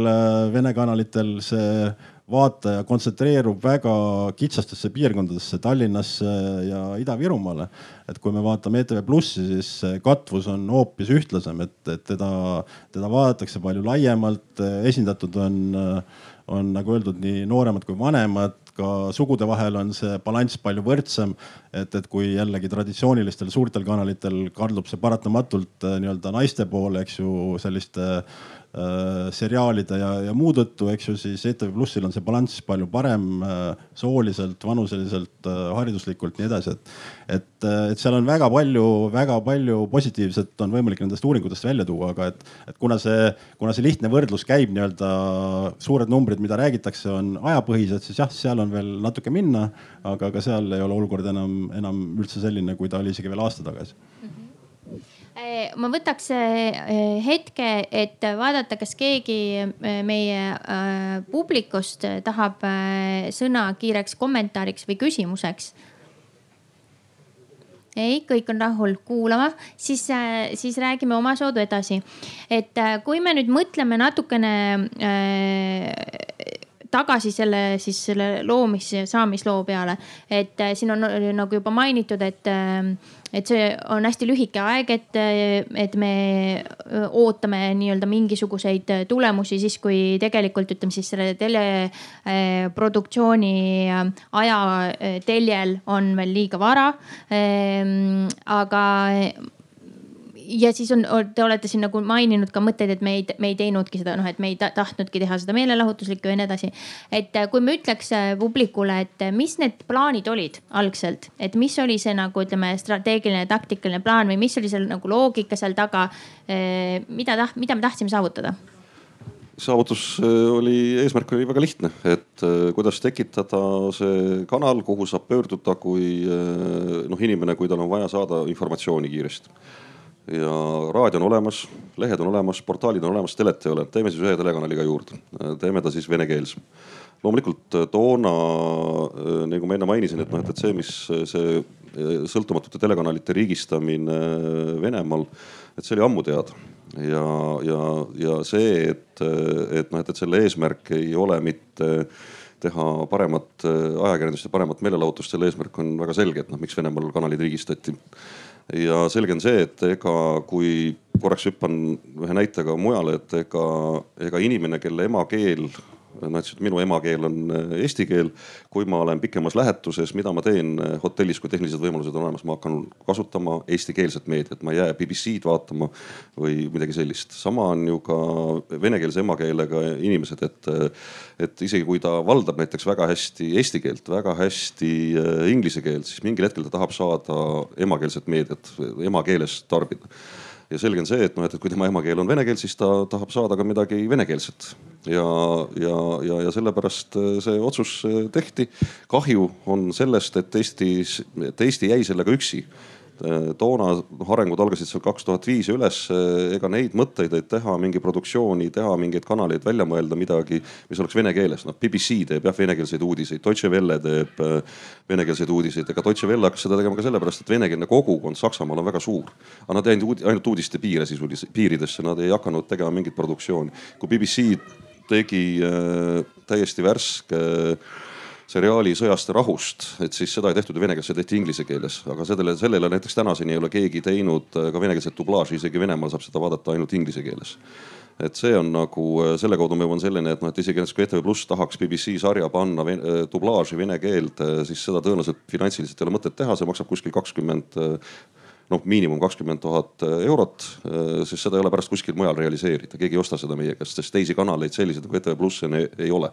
Vene kanalitel see vaataja kontsentreerub väga kitsastesse piirkondadesse, Tallinnasse ja Ida-Virumaale. et kui me vaatame ETV Plussi, siis katvus on hoopis ühtlasem, et, et teda, teda vaadatakse palju laiemalt, esindatud on, on nagu öeldud, nii nooremad kui vanemad ka sugude vahel on see balanss palju võrdsem. et, et kui jällegi traditsioonilistel suurtel kanalitel kaldub see paratamatult nii-öelda naiste poole, eks ju, selliste seriaalide ja, ja muu tõttu, eks ju, siis ETV Plussil on see balanss palju parem äh, sooliselt, vanuseliselt, äh, hariduslikult, nii edasi, et. et, et seal on väga palju, väga palju positiivset on võimalik nendest uuringutest välja tuua, aga et, et kuna see, kuna see lihtne võrdlus käib nii-öelda suured numbrid, mida räägitakse, on ajapõhised, siis jah, seal on veel natuke minna, aga ka seal ei ole olukord enam, enam üldse selline, kui ta oli isegi veel aasta tagasi mm. -hmm ma võtaks eh, hetke, et vaadata, kas keegi eh, meie publikust tahab sõna kiireks kommentaariks või küsimuseks. ei, kõik on rahul kuulama, siis, siis räägime omasoodu edasi. et kui me nüüd mõtleme natukene tagasi selle siis selle loomis, saamisloo peale. et äh, siin on nagu juba mainitud, et, äh, et see on hästi lühike aeg, et, et me ootame nii-öelda mingisuguseid tulemusi siis, kui tegelikult ütleme siis selle teleproduktsiooni aja teljel on veel liiga vara. Ähm, aga ja siis on, te olete siin nagu maininud ka mõtteid, et me ei, me ei teinudki seda, noh, et me ei tahtnudki teha seda meelelahutuslikku ja nii edasi. et äh, kui me ütleks äh, publikule, et äh, mis need plaanid olid algselt, et mis oli see nagu ütleme, strateegiline, taktikaline plaan või mis oli seal nagu loogika seal taga. mida taht-, mida me tahtsime saavutada? saavutus oli, eesmärk oli väga lihtne, et kuidas tekitada see kanal, kuhu saab pöörduda, kui noh, inimene, kui tal on vaja saada informatsiooni kiiresti ja raadio on olemas, lehed on olemas, portaalid on olemas, telet ei ole, teeme siis ühe telekanaliga juurde, teeme ta siis venekeelse. loomulikult äh, toona, äh, nagu ma enne mainisin, et noh, et, et see, mis see äh, sõltumatute telekanalite riigistamine Venemaal, et see oli ammu teada. Ja, ja, ja see, et, et noh, et, et selle eesmärk ei ole mitte teha paremat ajakirjandust ja paremat meelelahutust, selle eesmärk on väga selge, et noh, miks Venemaal kanalid riigistati ja selge on see, et ega kui korraks hüppan ühe näitega mujale, et ega, ega inimene, kelle emakeel noh, ütles, et minu emakeel on äh, eesti keel. kui ma olen pikemas lähetuses, mida ma teen äh, hotellis, kui tehnilised võimalused on olemas, ma hakkan kasutama eestikeelset meediat, ma ei jää BBC-d vaatama või midagi sellist. sama on ju ka venekeelse emakeelega inimesed, et, äh, et isegi kui ta valdab näiteks väga hästi eesti keelt, väga hästi inglise keelt, siis mingil hetkel ta tahab saada emakeelset meediat emakeeles tarbida ja selge on see, et noh, et kui tema emakeel on vene keel, siis ta tahab saada ka midagi venekeelset. ja, ja, ja, ja sellepärast äh, see otsus äh, tehti. kahju on sellest, et Eestis, et Eesti jäi sellega üksi toona noh, arengud algasid seal kaks tuhat viis üles, äh, ega neid mõtteid, et teha mingi produktsiooni, teha mingeid kanaleid, välja mõelda midagi, mis oleks vene keeles. noh, BBC teeb jah venekeelseid uudiseid, Deutsche Welle teeb äh, venekeelseid uudiseid, ega Deutsche Welle hakkas seda tegema ka sellepärast, et venekeelne kogukond Saksamaal on väga suur. aga nad ei läinud ainult uudiste piire sisuliselt, piiridesse, nad ei hakanud tegema mingit produktsiooni. kui BBC tegi äh, täiesti värske äh, seriaali Sõjast ja rahust, et siis seda ei tehtud ju vene keeles, see tehti inglise keeles, aga sellele, sellele näiteks tänaseni ei ole keegi teinud äh, ka venekeelset dublaaži, isegi Venemaal saab seda vaadata ainult inglise keeles. Et see on nagu äh, selle kaudu ma jõuan selleni, et noh, et isegi näiteks kui ETV Pluss tahaks BBC sarja panna ven, äh, dublaaži vene keelde, siis seda tõenäoliselt finantsiliselt ei ole mõtet teha, see maksab kuskil kakskümmend noh, miinimum kakskümmend tuhat eurot, siis seda ei ole pärast kuskil mujal realiseerida, keegi ei osta seda meie käest, sest teisi kanaleid selliseid nagu ETV Pluss ei ole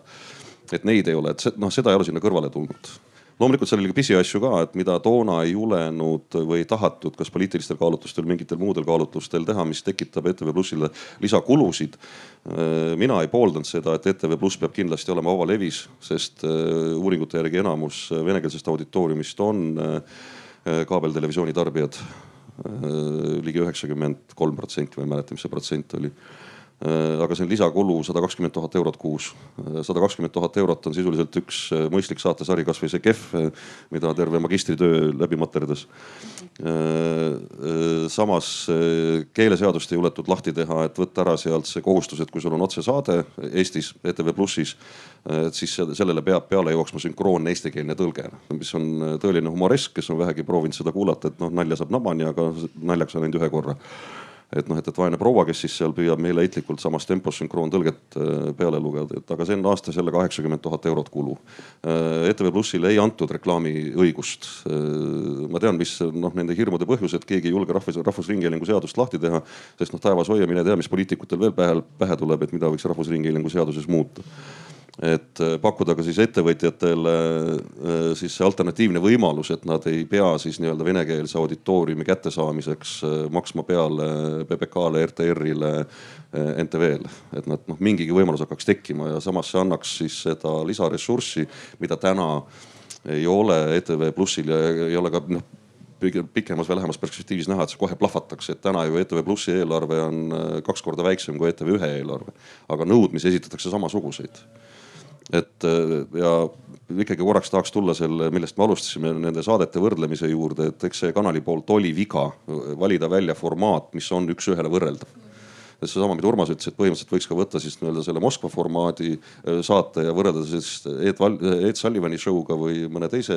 et neid ei ole, et noh, seda ei ole sinna kõrvale tulnud. Loomulikult seal oli ka pisiasju ka, et mida toona ei julenud või ei tahatud, kas poliitilistel kaalutlustel, mingitel muudel kaalutlustel teha, mis tekitab ETV Plussile lisakulusid. mina ei pooldanud seda, et ETV Pluss peab kindlasti olema vabalevis, sest äh, uuringute järgi enamus venekeelsest auditooriumist on äh, kaabeltelevisiooni tarbijad ligi üheksakümmend kolm protsenti, ma ei mäleta, mis see protsent oli. Äh, aga see on lisakulu sada kakskümmend tuhat eurot kuus. Äh, sada kakskümmend tuhat eurot on sisuliselt üks äh, mõistlik saatesari, kasvõi see Kehv, mida terve magistritöö läbi materdas. samas keeleseadust ei juletud lahti teha, et võtta ära sealt see kohustus, et kui sul on otsesaade Eestis ETV Plussis, et siis sellele peab peale jooksma sünkroonne eestikeelne tõlge, mis on tõeline humoresk, kes on vähegi proovinud seda kuulata, et noh, nalja saab nabani, aga naljaks on ainult ühe korra et noh, et, et vaene proua, kes siis seal püüab meeleheitlikult samas tempos sünkroontõlget äh, peale lugeda, et aga see on aastas jälle kaheksakümmend tuhat eurot kulu. Äh, ETV Plussile ei antud reklaamiõigust. Äh, ma tean, mis noh, nende hirmude põhjus, et keegi ei julge rahvus, Rahvusringhäälingu seadust lahti teha, sest noh, taevas hoia, mine tea, mis poliitikutel veel pähe, pähe tuleb, et mida võiks Rahvusringhäälingu seaduses muuta et äh, pakkuda ka siis ettevõtjatele äh, siis see alternatiivne võimalus, et nad ei pea siis nii-öelda venekeelse auditooriumi kättesaamiseks äh, maksma peale PBK-le, RTR-ile, NTV-le. et nad noh, mingigi võimalus hakkaks tekkima ja samas see annaks siis seda lisaressurssi, mida täna ei ole ETV Plussil ja ei ole ka noh pikemas või lähemas perspektiivis näha, et see kohe plahvatakse, et täna ju ETV Plussi eelarve on kaks korda väiksem kui ETV ühe eelarve, aga nõudmisi esitatakse samasuguseid et äh, ja ikkagi korraks tahaks tulla selle, millest me alustasime, nende saadete võrdlemise juurde, et eks see kanali poolt oli viga valida välja formaat, mis on üks-ühele võrreldav seesama, mida Urmas ütles, et põhimõtteliselt võiks ka võtta siis nii-öelda selle Moskva formaadi äh, saate ja võrrelda siis Ed, Ed Sullivani show'ga või mõne teise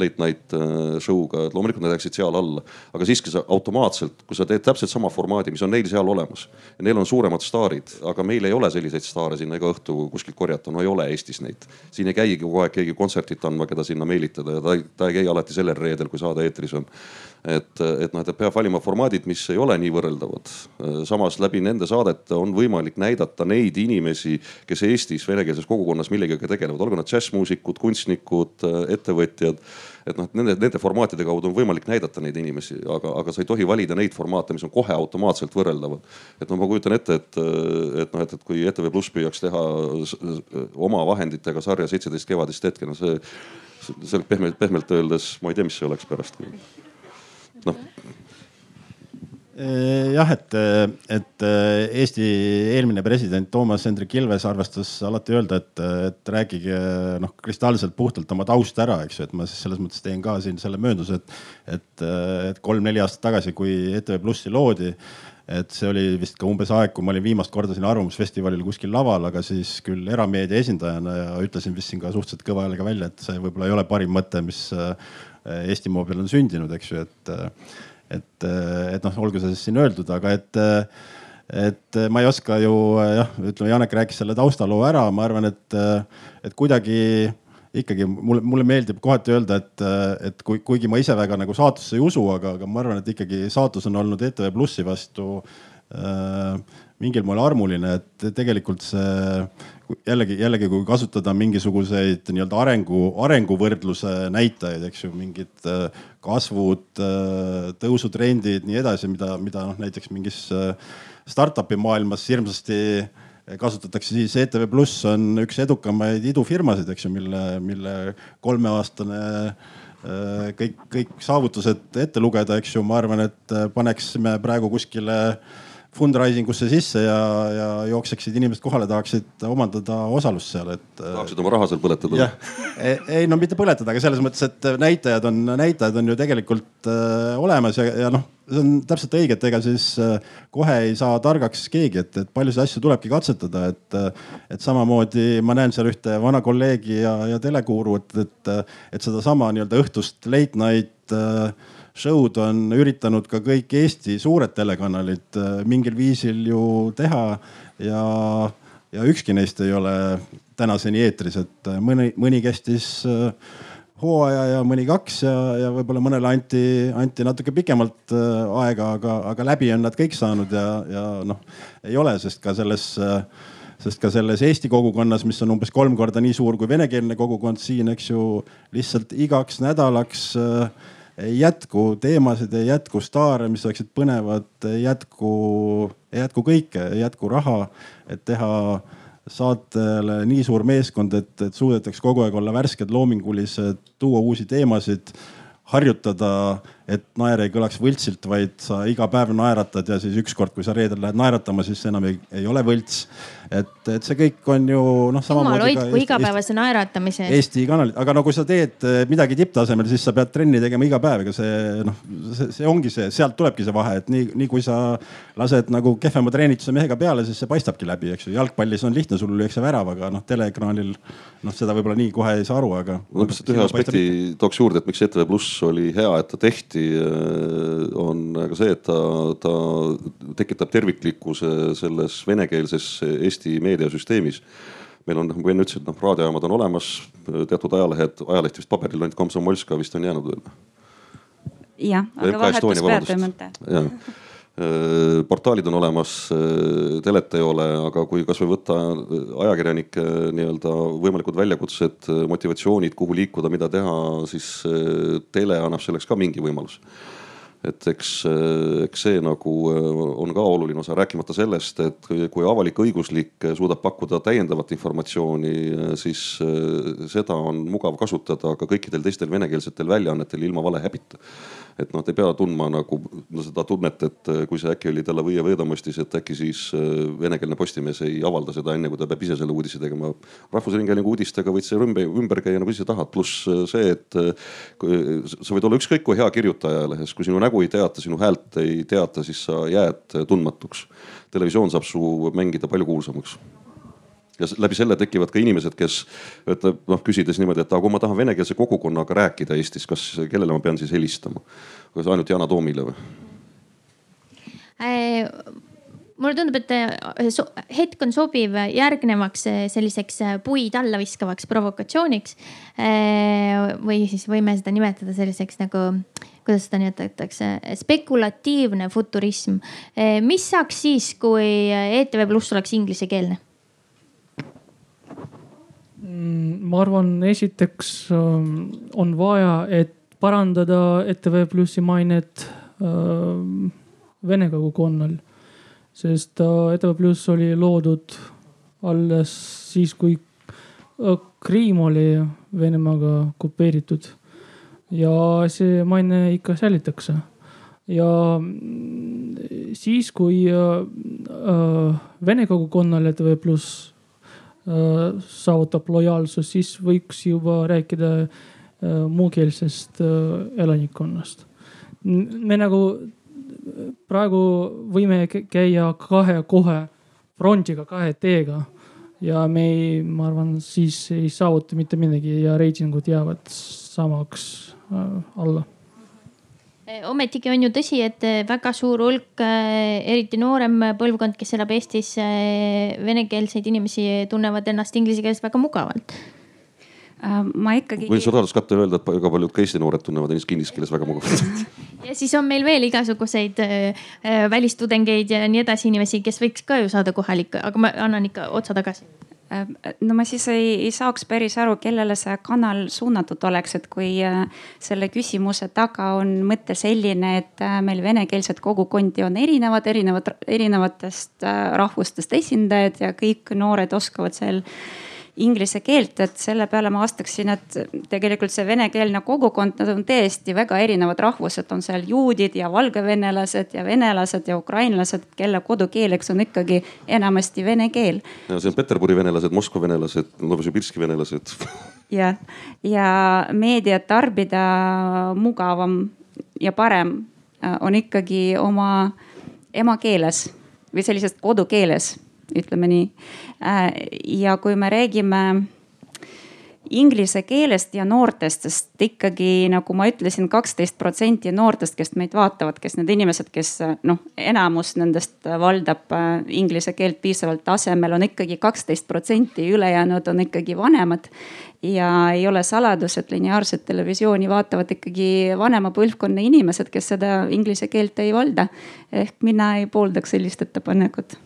late night äh, show'ga, et loomulikult nad jääksid seal alla. aga siiski sa automaatselt, kui sa teed täpselt sama formaadi, mis on neil seal olemas. Neil on suuremad staarid, aga meil ei ole selliseid staare sinna iga õhtu kuskilt korjata, no ei ole Eestis neid. siin ei käigi kogu aeg keegi kontsertit andma, keda sinna meelitada ja ta, ta ei käi alati sellel reedel, kui saade eetris on et, et noh, et peab valima formaadid, mis ei ole nii võrreldavad. samas läbi nende saadete on võimalik näidata neid inimesi, kes Eestis venekeelses kogukonnas millegagi tegelevad, olgu nad džässmuusikud, kunstnikud, ettevõtjad et noh, nende, nende formaatide kaudu on võimalik näidata neid inimesi, aga, aga sa ei tohi valida neid formaate, mis on kohe automaatselt võrreldavad. et noh, ma kujutan ette, et, et noh, et, et kui ETV Pluss püüaks teha oma vahenditega sarja Seitseteist kevadist hetke, no see, see pehmelt, pehmelt öeldes, ma ei tea, mis see oleks pärast noh jah, et, et eh, Eesti eelmine president Toomas Hendrik Ilves arvestas alati öelda, et, et rääkige noh kristalselt puhtalt oma taust ära, eks ju, et ma siis selles mõttes teen ka siin selle möönduse, et, et, et kolm-neli aastat tagasi, kui ETV Plussi loodi, et see oli vist ka umbes aeg, kui ma olin viimast korda siin Arvamusfestivalil kuskil laval, aga siis küll erameedia esindajana ja ütlesin vist siin ka suhteliselt kõva häälega välja, et see võib-olla ei ole parim mõte, mis Eesti maa peal on sündinud, eks ju, et et, et noh, olgu see siis siin öeldud, aga et, et ma ei oska ju jah, ütleme, Janek rääkis selle taustaloo ära, ma arvan, et, et kuidagi ikkagi mulle, mulle meeldib kohati öelda, et, et kui, kuigi ma ise väga nagu saatusse ei usu, aga, aga ma arvan, et ikkagi saatus on olnud ETV Plussi vastu äh, mingil moel armuline, et tegelikult see jällegi, jällegi kui kasutada mingisuguseid nii-öelda arengu, arenguvõrdluse näitajaid, eks ju, mingid äh, kasvud, äh, tõusutrendid, nii edasi, mida, mida noh, näiteks mingis äh, startup'i maailmas hirmsasti kasutatakse, siis ETV Pluss on üks edukamaid idufirmasid, eks ju, mille, mille kolmeaastane kõik, kõik saavutused ette lugeda, eks ju, ma arvan, et paneksime praegu kuskile äh, fundraising usse sisse ja, ja jookseksid inimesed kohale, tahaksid omandada osalust seal, et. tahaksid oma raha seal põletada? jah, ei no mitte põletada, aga selles mõttes, et näitajad on, näitajad on ju tegelikult äh, olemas ja, ja noh, see on täpselt õige, et ega siis äh, kohe ei saa targaks keegi, et, et paljusid asju tulebki katsetada, et, äh, et samamoodi ma näen seal ühte vana kolleegi ja, ja telekuuru, et, et, et sedasama nii-öelda õhtust late night äh, show'd on üritanud ka kõik Eesti suured telekanalid äh, mingil viisil ju teha ja, ja ükski neist ei ole tänaseni eetris, et äh, mõni, mõni kestis äh, hooaja ja mõni kaks ja, ja võib-olla mõnele anti, anti natuke pikemalt aega, aga, aga läbi on nad kõik saanud ja, ja noh, ei ole, sest ka selles sest ka selles Eesti kogukonnas, mis on umbes kolm korda nii suur kui venekeelne kogukond siin, eks ju, lihtsalt igaks nädalaks äh, jätku teemasid, ei jätku staare, mis oleksid põnevad, jätku, jätku kõike, jätku raha, et teha saatele nii suur meeskond, et, et suudetaks kogu aeg olla värsked, loomingulised, tuua uusi teemasid, harjutada et naer ei kõlaks võltsilt, vaid sa iga päev naeratad ja siis ükskord, kui sa reedel lähed naeratama, siis see enam ei, ei ole võlts. et, et see kõik on ju noh. jumal hoidku igapäevase naeratamise eest. Eesti kanalid, aga no kui sa teed eh, midagi tipptasemel, siis sa pead trenni tegema iga päev, ega see noh, see, see ongi see, sealt tulebki see vahe, et nii, nii kui sa lased nagu kehvema treenituse mehega peale, siis see paistabki läbi, eks ju. jalgpallis on lihtne, sul lüüakse värav, aga noh, teleekraanil noh, seda võib-olla nii kohe ei saa aru, aga. ma lihtsalt ühe aspekti tooks juurde, et miks ETV Pluss oli hea, et ta tehti hästi, äh, on ka see, et ta, ta tekitab terviklikkuse selles venekeelses Eesti meediasüsteemis meil on, nagu enne ütlesin, noh raadiojaamad on olemas, teatud ajalehed, ajalehti vist paberil ainult Komsomolska vist on jäänud veel. jah, aga vahetus peatoimetaja. jah äh, portaalid on olemas, äh, telet ei ole, aga kui kasvõi võtta ajakirjanike nii-öelda võimalikud väljakutsed, motivatsioonid, kuhu liikuda, mida teha, siis tele annab selleks ka mingi võimaluse et eks, eks see nagu äh, on ka oluline osa, rääkimata sellest, et kui avalik-õiguslik suudab pakkuda täiendavat informatsiooni, äh, siis äh, seda on mugav kasutada ka kõikidel teistel venekeelsetel väljaannetel ilma vale häbita et noh, te ei pea tundma nagu no, seda tunnet, et äh, kui see äkki oli talle või Veedomõistis, et äkki siis äh, venekeelne Postimees ei avalda seda enne, kui ta peab ise selle uudise tegema. rahvusringhäälingu uudistega võid sa ümber, ümber käia nagu ise tahad, pluss äh, see, et sa võid olla ükskõik kui hea kirjutaja ajalehes, kui sinu nägu ei teata, sinu häält ei teata, siis sa jääd tundmatuks. televisioon saab su mängida palju kuulsamaks ja läbi selle tekivad ka inimesed, kes ütleb noh, küsides niimoodi, et aga kui ma tahan venekeelse kogukonnaga rääkida Eestis, kas, kellele ma pean siis helistama? kas ainult Yana Toomile või äh,? mulle tundub, et äh, hetk on sobiv järgnevaks äh, selliseks äh, puid alla viskavaks provokatsiooniks. või siis võime seda nimetada selliseks nagu, kuidas seda nimetatakse, spekulatiivne futurism. mis saaks siis, kui ETV Pluss oleks inglisekeelne? Mm, ma arvan, esiteks ähm, on vaja, et parandada ETV Plussi mainet ähm, vene kogukonnal. sest äh, ETV Pluss oli loodud alles siis, kui äh, Krimm oli Venemaaga okupeeritud. ja see maine ikka säilitakse. ja mm, siis, kui äh, vene kogukonnal ETV Pluss Äh, saavutab lojaalsus, siis võiks juba rääkida äh, muukeelsest äh, elanikkonnast. me nagu praegu võime käia kahe kohe frondiga, kahe teega ja me ei, ma arvan, siis ei saavuta mitte midagi ja reitingud jäävad samaks äh, alla ometigi on ju tõsi, et väga suur hulk, eriti noorem põlvkond, kes elab Eestis, venekeelseid inimesi tunnevad ennast inglise keeles väga mugavalt Äh, ma ikkagi. võin sulle rahastuskatte öelda, et väga paljud ka Eesti noored tunnevad ennast inglise keeles väga mugavalt. ja siis on meil veel igasuguseid välistudengeid ja nii edasi inimesi, kes võiks ka ju saada kohalik, aga ma annan ikka otsa tagasi no ma siis ei, ei saaks päris aru, kellele see kanal suunatud oleks, et kui äh, selle küsimuse taga on mõte selline, et äh, meil venekeelset kogukondi on erinevad, erinevad, erinevatest rahvustest esindajad ja kõik noored oskavad seal inglise keelt, et selle peale ma vastaksin, et tegelikult see venekeelne kogukond, nad on tõesti väga erinevad rahvused, on seal juudid ja valgevenelased ja venelased ja ukrainlased, kelle kodukeeleks on ikkagi enamasti vene keel. ja see on Peterburi venelased, Moskva venelased, Novosibirski venelased. jah, ja meediat tarbida mugavam ja parem äh, on ikkagi oma emakeeles või sellises kodukeeles ütleme nii. Äh, ja kui me räägime inglise keelest ja noortest, sest ikkagi nagu ma ütlesin, kaksteist protsenti noortest, kes meid vaatavad, kes need inimesed, kes noh, enamus nendest valdab äh, inglise keelt piisavalt tasemel, on ikkagi kaksteist protsenti, ülejäänud on ikkagi vanemad. ja ei ole saladus, et lineaarset televisiooni vaatavad ikkagi vanema põlvkonna inimesed, kes seda inglise keelt ei valda. ehk mina ei pooldaks sellist ettepanekut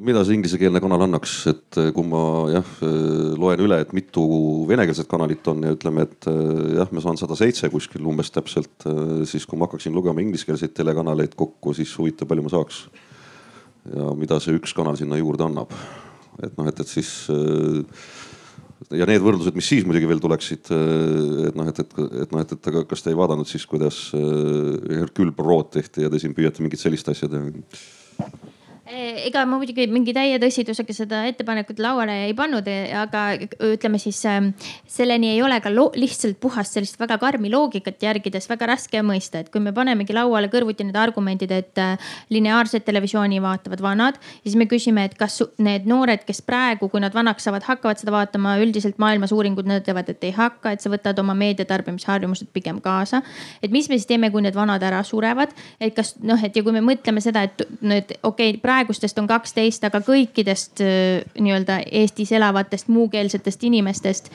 mida see inglisekeelne kanal annaks, et eh, kui ma jah eh, loen üle, et mitu venekeelset kanalit on ja ütleme, et eh, jah, ma saan sada seitse kuskil umbes täpselt, siis kui ma hakkaksin lugema ingliskeelseid telekanaleid kokku, siis huvitav, palju ma saaks. ja mida see üks kanal sinna juurde annab. et noh, et, et siis ja need võrdlused, mis siis muidugi veel tuleksid, et noh, et, et, et noh, et, et aga kas te ei vaadanud siis, kuidas Hercule Poirot tehti ja te siin püüate mingit sellist asja teha? Eh, ega ma muidugi mingi täie tõsidusega seda ettepanekut lauale ei pannud, eh, aga ütleme siis ähm, selleni ei ole ka lihtsalt puhast sellist väga karmi loogikat järgides väga raske mõista, et kui me panemegi lauale kõrvuti need argumendid, et äh, lineaarset televisiooni vaatavad vanad. siis me küsime, et kas need noored, kes praegu, kui nad vanaks saavad, hakkavad seda vaatama, üldiselt maailmas uuringud näitavad, et ei hakka, et sa võtad oma meediatarbimisharjumused pigem kaasa. et mis me siis teeme, kui need vanad ära surevad, et kas noh, et ja kui me mõtleme seda, et need okei okay,, praegustest on kaksteist, aga kõikidest nii-öelda Eestis elavatest muukeelsetest inimestest.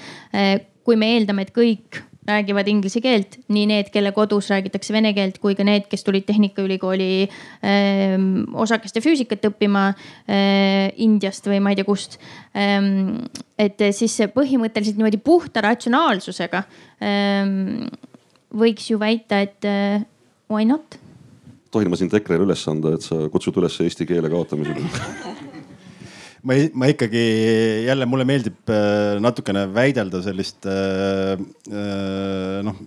Kui me eeldame, et kõik räägivad inglise keelt, nii need, kelle kodus räägitakse vene keelt, kui ka need, kes tulid Tehnikaülikooli äh, osakeste füüsikat õppima äh, Indiast või ma ei tea kust et siis põhimõtteliselt niimoodi puhta ratsionaalsusega ähm, võiks ju väita, et why not tohin ma sind EKRE-le üles anda, et sa kutsud üles eesti keele kaotamisele. Ma, ma ikkagi jälle mulle meeldib äh, natukene väidelda sellist äh, äh, noh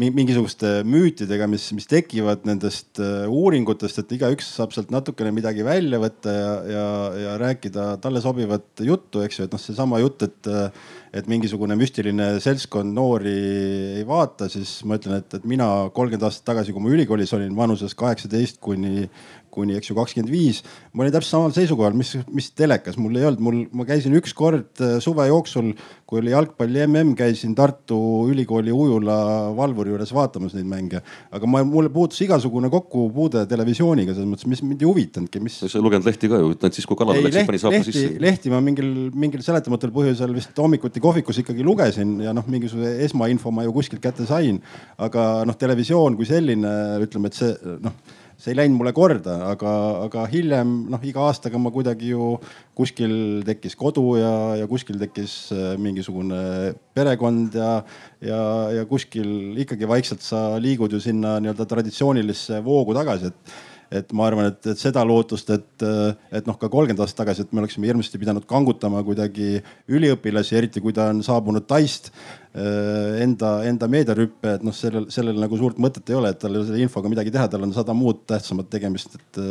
mingisuguste müütidega, mis, mis tekivad nendest uuringutest, et igaüks saab sealt natukene midagi välja võtta ja, ja, ja rääkida talle sobivat juttu, eks ju, et noh, seesama jutt, et et mingisugune müstiline seltskond noori ei vaata, siis ma ütlen, et, et mina kolmkümmend aastat tagasi, kui ma ülikoolis olin vanuses kaheksateist kuni, kuni eks ju kakskümmend viis. ma olin täpselt samal seisukohal, mis, mis telekas, mul ei olnud, mul, ma käisin ükskord äh, suve jooksul, kui oli jalgpalli mm, käisin Tartu Ülikooli ujula valvuri juures vaatamas neid mänge. aga ma, mulle puutus igasugune kokkupuude televisiooniga, selles mõttes, mis mind ei huvitanudki, mis. sa ei lugenud lehti ka ju, et siis kui kalale läksid, pani saapa sisse. lehti ma mingil, mingil seletamatul põhjusel vist hommikuti kohvikus ikkagi lugesin ja noh, mingisuguse esmainfo ma ju kuskilt kätte sain. aga noh, televisioon kui selline, ütleme, et see noh see ei läinud mulle korda, aga, aga hiljem noh, iga aastaga ma kuidagi ju kuskil tekkis kodu ja, ja kuskil tekkis äh, mingisugune perekond ja, ja, ja kuskil ikkagi vaikselt sa liigud ju sinna nii-öelda traditsioonilisse voogu tagasi, et et ma arvan, et, et seda lootust, et, et noh, ka kolmkümmend aastat tagasi, et me oleksime hirmsasti pidanud kangutama kuidagi üliõpilasi, eriti kui ta on saabunud Taist eh, enda, enda meediarüppe, et noh, sellel, sellel nagu suurt mõtet ei ole, et tal ei ole selle infoga midagi teha, tal on sada muud tähtsamat tegemist, et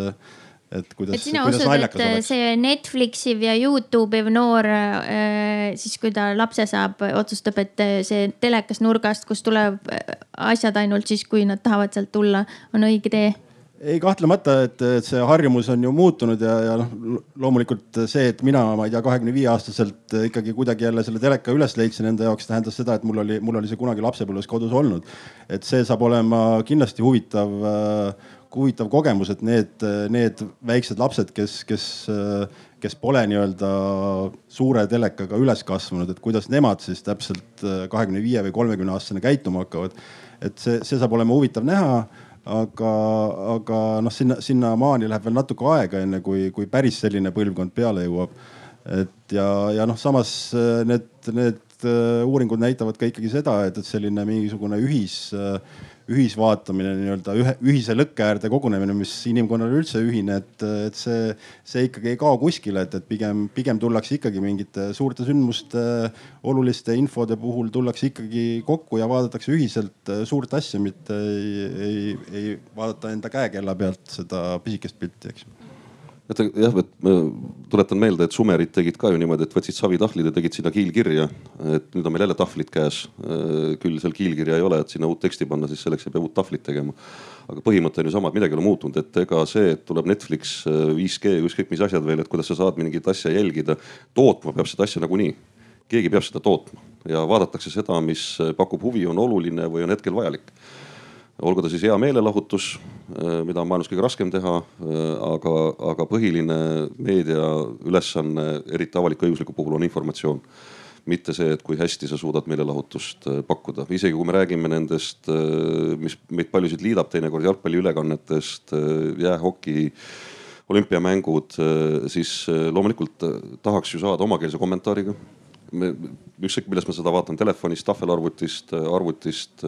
et kuidas. usud, et oleks? see Netflixi ja Youtube'i noor eh, siis, kui ta lapse saab, otsustab, et see telekas nurgast, kus tuleb asjad ainult siis, kui nad tahavad sealt tulla, on õige tee ei kahtlemata, et, see harjumus on ju muutunud ja, ja noh, loomulikult see, et mina, ma ei tea, kahekümne viie aastaselt ikkagi kuidagi jälle selle teleka üles leidsin enda jaoks, tähendas seda, et mul oli, mul oli see kunagi lapsepõlves kodus olnud. et see saab olema kindlasti huvitav, huvitav kogemus, et need, need väiksed lapsed, kes, kes, kes pole nii-öelda suure telekaga üles kasvanud, et kuidas nemad siis täpselt kahekümne viie või kolmekümne aastasena käituma hakkavad. et see, see saab olema huvitav näha aga, aga noh, sinna, sinnamaani läheb veel natuke aega, enne kui, kui päris selline põlvkond peale jõuab. et ja, ja noh, samas äh, need, need äh, uuringud näitavad ka ikkagi seda, et, et selline mingisugune ühis äh, ühisvaatamine, nii-öelda ühe, ühise lõkke äärde kogunemine, mis inimkonnal üldse ühine, et, et see, see ikkagi ei kao kuskile, et, et pigem, pigem tullakse ikkagi mingite suurte sündmuste, oluliste infode puhul tullakse ikkagi kokku ja vaadatakse ühiselt suurt asja, mitte ei, ei, ei vaadata enda käekella pealt seda pisikest pilti, eks et jah, et ma tuletan meelde, et sumerid tegid ka ju niimoodi, et võtsid savitahvlid ja tegid sinna kiilkirja. et nüüd on meil jälle tahvlid käes. Äh, küll seal kiilkirja ei ole, et sinna uut teksti panna, siis selleks ei pea uut tahvlit tegema. aga põhimõte on ju sama, et midagi ei ole muutunud, et ega see, et tuleb Netflix, 5G, äh, ükskõik mis asjad veel, et kuidas sa saad mingit asja jälgida. tootma peab seda asja nagunii. keegi peab seda tootma ja vaadatakse seda, mis pakub huvi, on oluline või on hetkel vajalik olgu ta siis hea meelelahutus, äh, mida on maailmas kõige raskem teha, äh, aga, aga põhiline meedia ülesanne, eriti avalik-õigusliku puhul on informatsioon. mitte see, et kui hästi sa suudad meelelahutust äh, pakkuda, isegi kui me räägime nendest, mis meid paljusid liidab teinekord jalgpalliülekannetest, jäähoki olümpiamängud, siis loomulikult tahaks ju saada omakeelse kommentaariga me, ükskõik millest ma seda vaatan, telefonist, tahvelarvutist, arvutist,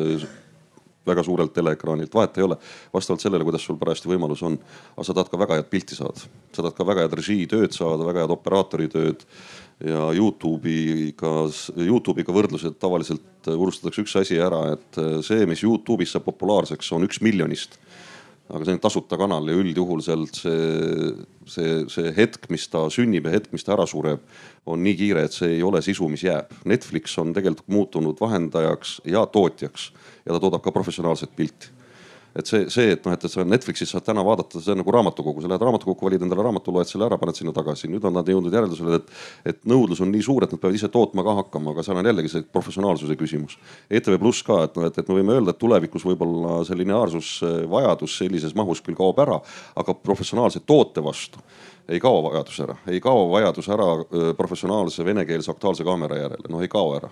väga suurelt teleekraanilt, vahet ei ole. vastavalt sellele, kuidas sul parajasti võimalus on. aga sa tahad ka väga head pilti saada, sa tahad ka väga head režiitööd saada, väga head operaatori tööd. ja Youtube'iga, Youtube'iga võrdlused tavaliselt unustatakse üks asi ära, et see, mis Youtube'is saab populaarseks, on üks miljonist aga see on tasuta kanal ja üldjuhul sealt see, see, see hetk, mis ta sünnib ja hetk, mis ta ära sureb, on nii kiire, et see ei ole sisu, mis jääb. Netflix on tegelikult muutunud vahendajaks ja tootjaks ja ta toodab ka professionaalset pilti et see, see, et noh, et sa Netflixis saad täna vaadata, see on nagu raamatukogu, sa lähed raamatukokku, valid endale raamatu, loed selle ära, paned sinna tagasi. nüüd on nad jõudnud järeldusele, et, et nõudlus on nii suur, et nad peavad ise tootma ka hakkama, aga seal on jällegi see professionaalsuse küsimus. ETV Pluss ka, et noh, et, et me võime öelda, et tulevikus võib-olla see lineaarsusvajadus sellises mahus küll kaob ära, aga professionaalse toote vastu ei kao vajadus ära, ei kao vajadus ära professionaalse venekeelse Aktuaalse kaamera järele, noh ei kao ära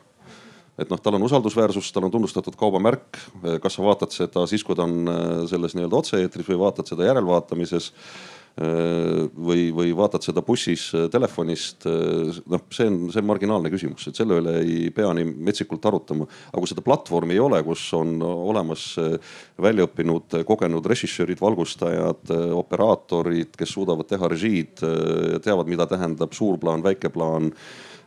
et noh, tal on usaldusväärsus, tal on tunnustatud kaubamärk. kas sa vaatad seda siis, kui ta on äh, selles nii-öelda otse-eetris või vaatad seda järelvaatamises äh, või, või vaatad seda bussis äh, telefonist. noh, see on, see on marginaalne küsimus, et selle üle ei pea nii metsikult arutama. aga kui seda platvormi ei ole, kus on olemas väljaõppinud, kogenud režissöörid, valgustajad, operaatorid, kes suudavad teha režiid, teavad, mida tähendab suur plaan, väike plaan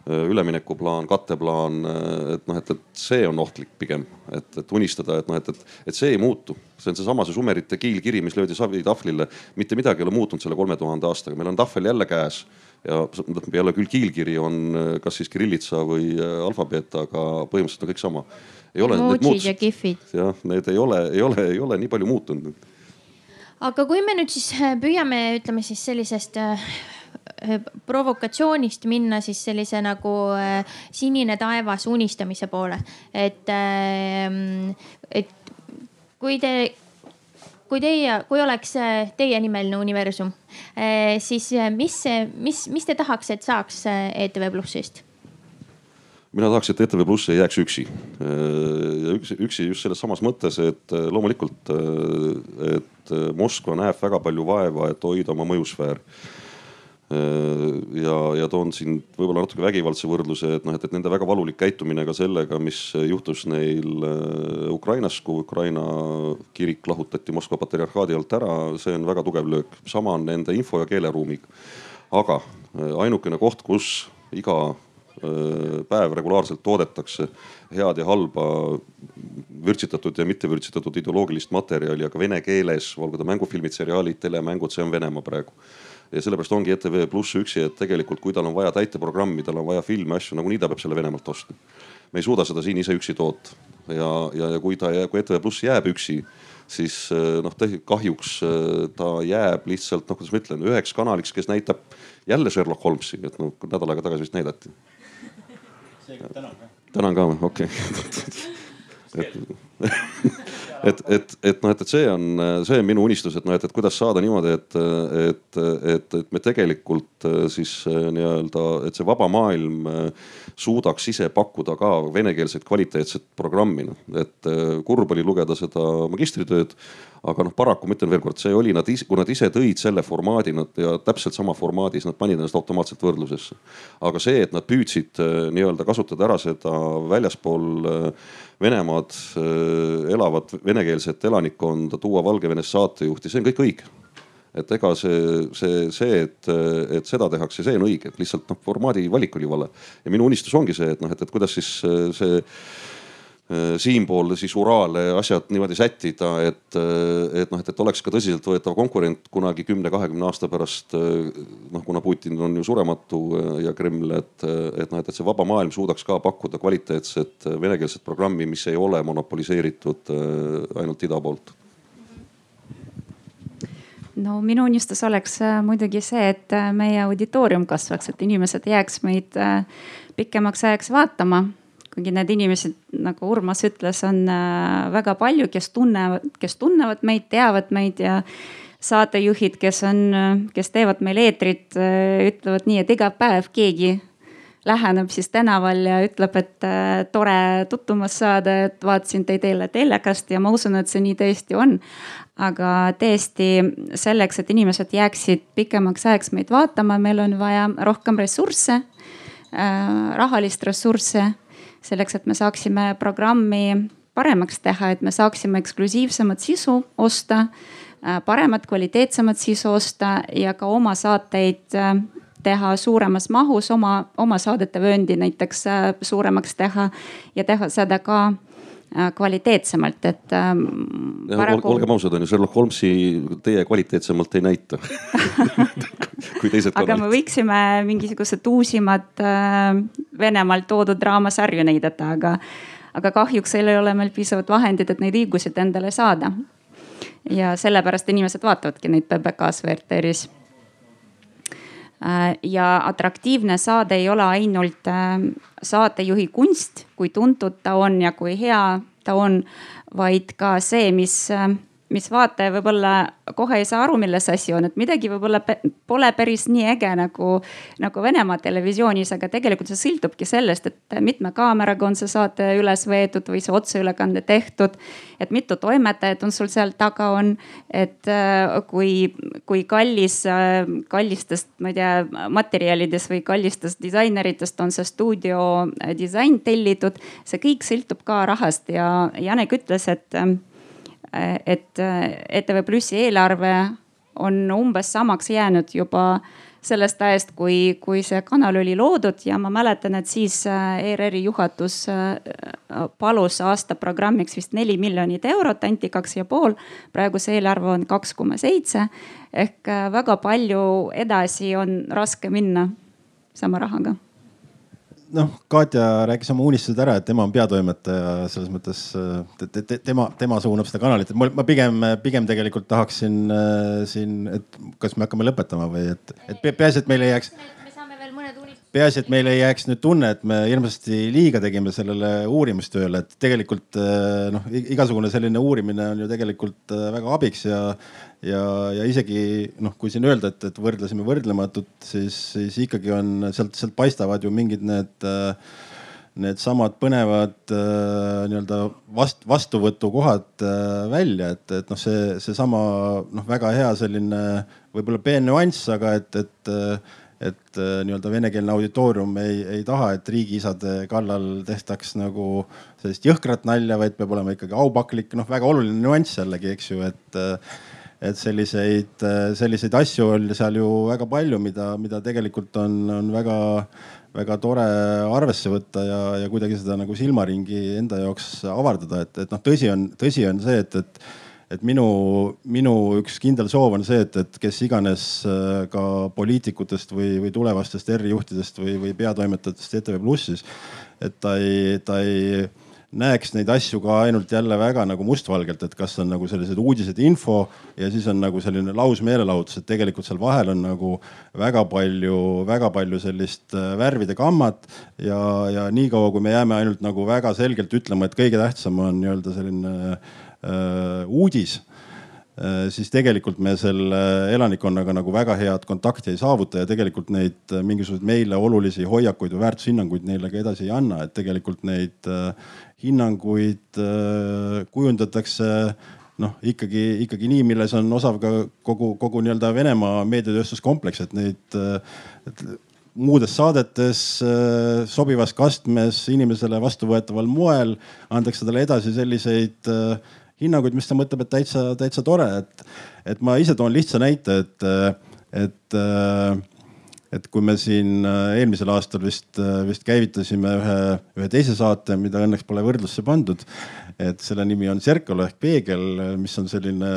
üleminekuplaan, katteplaan, äh, et noh, et, et see on ohtlik pigem, et, et unistada, et noh, et, et, et see ei muutu. see on seesama see sumerite kiilkiri, mis löödi savitahvlile. mitte midagi ei ole muutunud selle kolme tuhande aastaga, meil on tahvel jälle käes ja peale küll kiilkiri on äh, kas siis kirillitsa või alfabeet, aga põhimõtteliselt on kõik sama. ei ole. jah, need ei ole, ei ole, ei ole nii palju muutunud. aga kui me nüüd siis püüame, ütleme siis sellisest Äh, provokatsioonist minna siis sellise nagu äh, sinine taevas unistamise poole. et, ähm, et kui te, kui teie, kui oleks äh, teie nimeline universum, siis mis, mis, mis te tahaks, et saaks ETV Plussist? mina tahaks, et ETV Pluss ei jääks üksi. üksi, üksi just selles samas mõttes, et loomulikult, et Moskva näeb väga palju vaeva, et hoida oma mõjusfääri ja, ja toon siin võib-olla natuke vägivaldse võrdluse, et noh, et, et nende väga valulik käitumine ka sellega, mis juhtus neil äh, Ukrainas, kui Ukraina kirik lahutati Moskva patriarhaadi alt ära, see on väga tugev löök. sama on nende info ja keeleruumiga. aga äh, ainukene koht, kus iga päev regulaarselt toodetakse head ja halba, vürtsitatud ja mitte vürtsitatud ideoloogilist materjali, aga vene keeles, olgu ta mängufilmid, seriaalid, telemängud, see on Venemaa praegu ja sellepärast ongi ETV Pluss üksi, et tegelikult, kui tal on vaja täiteprogrammi, tal on vaja filme, asju, nagunii ta peab selle Venemaalt ostma. me ei suuda seda siin ise üksi toota. ja, ja, ja kui ta, kui ETV Pluss jääb üksi siis noh, kahjuks ta jääb lihtsalt noh, kuidas ma ütlen, üheks kanaliks, kes näitab jälle Sherlock Holmesi, et noh nädal aega tagasi vist näidati. tänan ka. tänan ka okei. et, et, et noh, et, et see on, see on minu unistus, et noh, et, et kuidas saada niimoodi, et, et, et, et me tegelikult äh, siis äh, nii-öelda, et see vaba maailm äh, suudaks ise pakkuda ka venekeelset kvaliteetset programmi, noh. et kurb oli lugeda seda magistritööd aga noh, paraku ma ütlen veelkord, see oli nad ise, kui nad ise tõid selle formaadi nad ja täpselt sama formaadis, nad panid ennast automaatselt võrdlusesse. aga see, et nad püüdsid nii-öelda kasutada ära seda väljaspool Venemaad elavat venekeelset elanikkonda tuua Valgevenest saatejuhti, see on kõik õige et ega see, see, see, et, et seda tehakse, see on õige, et lihtsalt noh, formaadi valik oli vale. ja minu unistus ongi see, et noh, et, et kuidas siis see Äh, siinpool siis Uraale asjad niimoodi sättida, et, äh, et noh, et, et oleks ka tõsiseltvõetav konkurent kunagi kümne-kahekümne aasta pärast. Äh, noh, kuna Putin on ju surematu ja Kreml, et, et noh, et, et see vaba maailm suudaks ka pakkuda kvaliteetset venekeelset programmi, mis ei ole monopoliseeritud ainult ida poolt no minu unistus oleks muidugi see, et meie auditoorium kasvaks, et inimesed jääks meid pikemaks ajaks vaatama kuigi need inimesed, nagu Urmas ütles, on äh, väga palju, kes tunnevad, kes tunnevad meid, teavad meid ja saatejuhid, kes on, kes teevad meil eetrit, äh, ütlevad nii, et iga päev keegi läheneb siis tänaval ja ütleb, et äh, tore tutvumas saada, et vaatasin teid eile telekast ja ma usun, et see nii tõesti on. aga tõesti selleks, et inimesed jääksid pikemaks ajaks meid vaatama, meil on vaja rohkem ressursse rahalist ressursse selleks, et me saaksime programmi paremaks teha, et me saaksime eksklusiivsemat sisu osta, äh, paremat, kvaliteetsemat sisu osta ja ka oma saateid äh, teha suuremas mahus, oma, oma saadete vööndi näiteks äh, suuremaks teha ja teha seda ka kvaliteetsemalt, et ähm,. Paraku... olgem ausad, on ju, Sherlock Holmesi teie kvaliteetsemalt ei näita kui teised kanalid. aga me võiksime mingisugused uusimad äh, Venemaalt toodud draamasarju näidata, aga, aga kahjuks ei ole meil piisavalt vahendid, et neid õigusid endale saada. ja sellepärast inimesed vaatavadki neid PBK-s või RTR-is äh, ja atraktiivne saade ei ole ainult äh, saatejuhi kunst, kui tuntud ta on ja kui hea ta on, vaid ka see, mis äh, mis vaataja võib-olla kohe ei saa aru, milles asi on, et midagi võib-olla pole päris nii äge nagu, nagu Venemaa televisioonis, aga tegelikult see sõltubki sellest, et mitme kaameraga on see saate üles võetud või see otseülekande tehtud. et mitu toimetajat on sul seal taga on, et äh, kui, kui kallis, äh, kallistest, ma ei tea, materjalidest või kallistest disaineritest on see stuudio äh, disain tellitud. see kõik sõltub ka rahast ja Janek ütles, et et ETV Plussi eelarve on umbes samaks jäänud juba sellest ajast, kui, kui see kanal oli loodud ja ma mäletan, et siis äh, ERR-i juhatus äh, palus aasta programmiks vist neli miljonit eurot, anti kaks ja pool. praegu see eelarve on kaks koma seitse ehk äh, väga palju edasi on raske minna sama rahaga noh, Katja rääkis oma unistused ära, et tema on peatoimetaja, selles mõttes te, te, te, tema, tema suunab seda kanalit, et ma, pigem, pigem tegelikult tahaksin äh, siin, et kas me hakkame lõpetama või et, et peaasi, et meil ei jääks peaasi, et meil ei jääks nüüd tunne, et me hirmsasti liiga tegime sellele uurimustööle, et tegelikult äh, noh, igasugune selline uurimine on ju tegelikult äh, väga abiks ja, ja, ja isegi noh, kui siin öelda, et, et võrdlesime võrdlematut, siis, siis ikkagi on sealt, sealt paistavad ju mingid need äh, needsamad põnevad äh, nii-öelda vast, vastuvõtukohad äh, välja, et, et noh, see, seesama noh, väga hea selline võib-olla peen nüanss, aga et, et äh, et nii-öelda venekeelne auditoorium ei, ei taha, et riigiisade kallal tehtaks nagu sellist jõhkrat nalja, vaid peab olema ikkagi aupaklik, noh, väga oluline nüanss jällegi, eks ju, et äh, et selliseid, selliseid asju oli seal ju väga palju, mida, mida tegelikult on, on väga, väga tore arvesse võtta ja, ja kuidagi seda nagu silmaringi enda jaoks avardada, et, et noh, tõsi on, tõsi on see, et, et et minu, minu üks kindel soov on see, et, et kes iganes äh, ka poliitikutest või, või tulevastest erijuhtidest või, või peatoimetajatest ETV Plussis, et ta ei, ta ei näeks neid asju ka ainult jälle väga nagu mustvalgelt, et kas on nagu sellised uudised, info ja siis on nagu selline lausmeelelahutus, et tegelikult seal vahel on nagu väga palju, väga palju sellist äh, värvide gammat ja, ja niikaua, kui me jääme ainult nagu väga selgelt ütlema, et kõige tähtsam on nii-öelda selline äh, uudis siis tegelikult me selle elanikkonnaga nagu väga head kontakti ei saavuta ja tegelikult neid äh, mingisuguseid meile olulisi hoiakuid või väärtushinnanguid neile ka edasi ei anna, et tegelikult neid äh, hinnanguid kujundatakse noh, ikkagi, ikkagi nii, milles on osav ka kogu, kogu nii-öelda Venemaa meediatööstuskompleks, et neid et muudes saadetes sobivas kastmes inimesele vastuvõetaval moel antakse talle edasi selliseid äh, hinnanguid, mis ta mõtleb, et täitsa, täitsa tore, et, et ma ise toon lihtsa näite, et, et, et kui me siin eelmisel aastal vist, vist käivitasime ühe, ühe teise saate, mida õnneks pole võrdlusse pandud. et selle nimi on Serkalo ehk peegel, mis on selline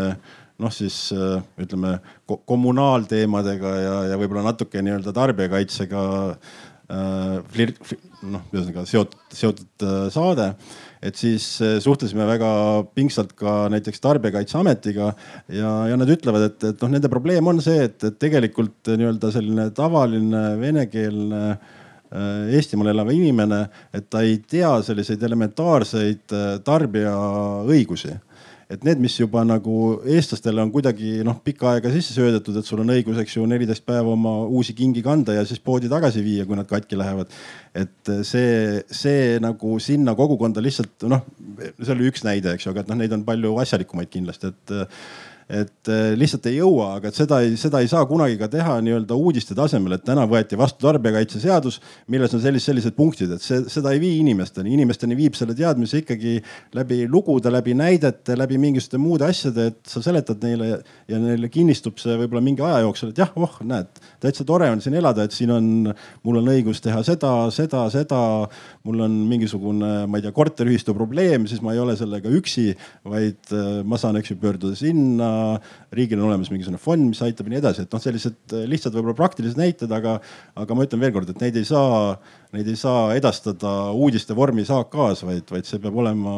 noh, siis ütleme kommunaalteemadega ja, ja võib-olla natuke nii-öelda tarbijakaitsega äh, flirt, noh, ühesõnaga seotud, seotud äh, saade et siis eh, suhtlesime väga pingsalt ka näiteks Tarbijakaitseametiga ja, ja nad ütlevad, et, et noh, nende probleem on see, et, et tegelikult nii-öelda selline tavaline venekeelne eh, Eestimaal elav inimene, et ta ei tea selliseid elementaarseid eh, tarbija õigusi et need, mis juba nagu eestlastele on kuidagi noh, pikka aega sisse söödetud, et sul on õigus, eks ju, neliteist päeva oma uusi kingi kanda ja siis poodi tagasi viia, kui nad katki lähevad. et see, see nagu sinna kogukonda lihtsalt noh, see oli üks näide, eks ju, aga et noh, neid on palju asjalikumaid kindlasti, et et äh, lihtsalt ei jõua, aga seda ei, seda ei saa kunagi ka teha nii-öelda uudiste tasemel, et täna võeti vastu tarbijakaitseseadus, milles on sellised, sellised punktid, et see, seda ei vii inimesteni. inimesteni viib selle teadmise ikkagi läbi lugude, läbi näidete, läbi mingisuguste muude asjade, et sa seletad neile ja neile kinnistub see võib-olla mingi aja jooksul, et jah, oh näed, täitsa tore on siin elada, et siin on, mul on õigus teha seda, seda, seda. mul on mingisugune, ma ei tea, korteriühistu probleem, siis ma ei ole sellega üksi, vaid äh, ma saan, eks ju, pöörduda sinna riigil on olemas mingisugune fond, mis aitab ja nii edasi, et noh, sellised äh, lihtsad võib-olla praktilised näited, aga, aga ma ütlen veelkord, et neid ei saa, neid ei saa edastada uudiste vormis AK-s, vaid, vaid see peab olema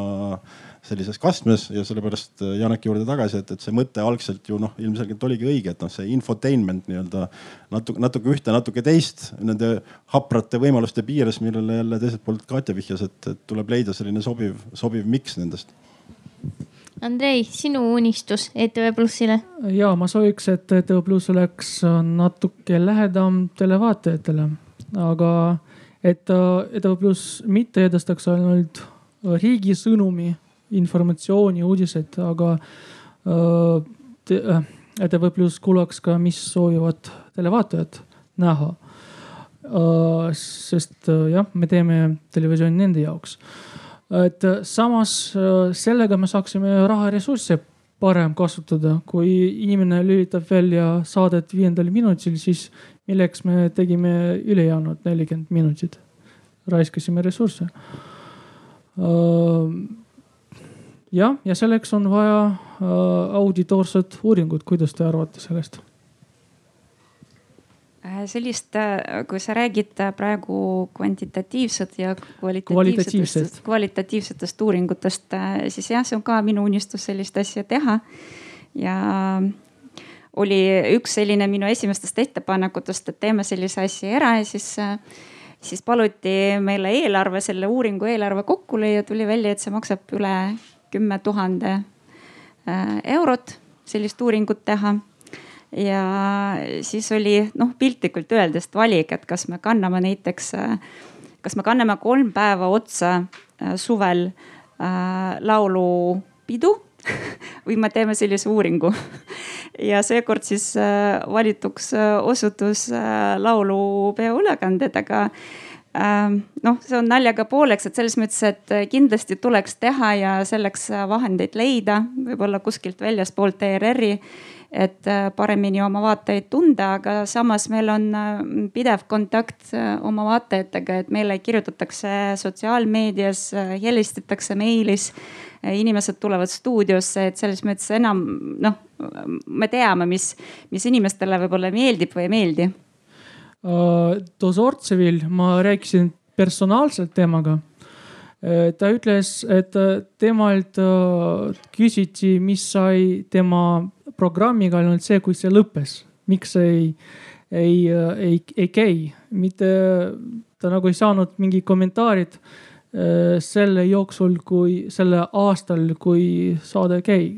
sellises kastmes ja sellepärast äh, Janeki juurde tagasi, et, et see mõte algselt ju noh, ilmselgelt oligi õige, et noh, see infotainment nii-öelda natuke, natuke ühte, natuke teist nende haprate võimaluste piires, millele jälle teiselt poolt Katja vihjas, et tuleb leida selline sobiv, sobiv miks nendest Andrei, sinu unistus ETV Plussile? ja ma sooviks, et ETV Pluss oleks natuke lähedam televaatajatele, aga et ETV Pluss mitte edastaks ainult riigi sõnumi, informatsiooni, uudiseid, aga ETV Pluss kuulaks ka, mis soovivad televaatajad näha. sest jah, me teeme televisiooni nende jaoks et äh, samas äh, sellega me saaksime raharessursse parem kasutada, kui inimene lülitab välja saadet viiendal minutil, siis milleks me tegime ülejäänud nelikümmend minutit, raiskasime ressursse. Äh, jah, ja selleks on vaja auditoorset uuringut, kuidas te arvate sellest? Äh, sellist, äh, kui sa räägid äh, praegu kvantitatiivset ja kvalitatiivsetest, kvalitatiivsetest uuringutest, siis jah, see on ka minu unistus sellist asja teha. ja oli üks selline minu esimestest ettepanekutest, et teeme sellise asja ära ja siis, siis paluti meile eelarve, selle uuringu eelarve kokku lüüa, tuli välja, et see maksab üle kümme tuhande eurot sellist uuringut teha ja siis oli noh, piltlikult öeldes valik, et kas me kanname näiteks, kas me kanname kolm päeva otsa äh, suvel äh, laulupidu või me teeme sellise uuringu. ja seekord siis äh, valituks äh, osutus äh, laulupeo ülekanded, aga äh, noh, see on naljaga pooleks, et selles mõttes, et kindlasti tuleks teha ja selleks vahendeid leida, võib-olla kuskilt väljaspoolt ERR-i et äh, paremini oma vaatajaid tunda, aga samas meil on äh, pidev kontakt äh, oma vaatajatega, et meile kirjutatakse sotsiaalmeedias, helistatakse meilis. inimesed tulevad stuudiosse, et selles mõttes enam noh, me teame, mis, mis inimestele võib-olla meeldib või ei meeldi. Dozortsevil ma rääkisin personaalselt temaga. Ta ütles, et temalt küsiti, mis sai tema programmiga ainult see, kui see lõppes, miks ei, ei, ei, ei käi, mitte ta nagu ei saanud mingit kommentaarid selle jooksul, kui selle aastal, kui saade käi,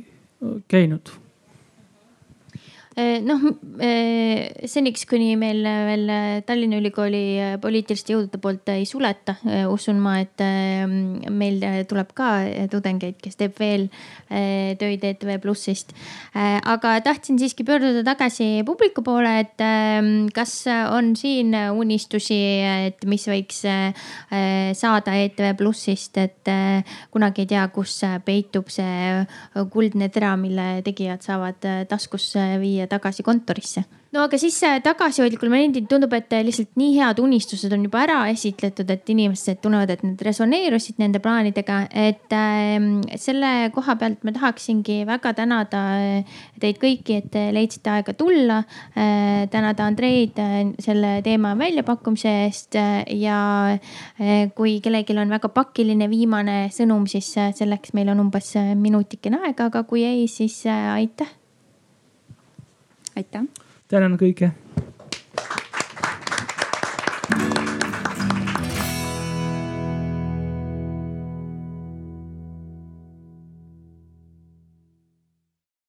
käinud noh, eh, seniks, kuni meil veel Tallinna Ülikooli eh, poliitiliste jõudude poolt ei suleta, usun ma, et meil tuleb ka tudengeid, kes teeb veel töid ETV Plussist. aga tahtsin siiski pöörduda tagasi publiku poole, et kas on siin unistusi, et mis võiks saada ETV Plussist, et kunagi ei tea, kus peitub see kuldne tera, mille tegijad saavad taskusse viia viia tagasi kontorisse. no aga siis tagasihoidlikul momendil tundub, et lihtsalt nii head unistused on juba ära esitletud, et inimesed tunnevad, et need resoneerusid nende plaanidega, et äh, selle koha pealt ma tahaksingi väga tänada äh, teid kõiki, et te leidsite aega tulla äh,. tänada Andreid äh, selle teema väljapakkumise eest äh, ja äh, kui kellelgi on väga pakiline viimane sõnum, siis äh, selleks meil on umbes minutikene aega, aga kui ei, siis äh, aitäh aitäh. tänan kõike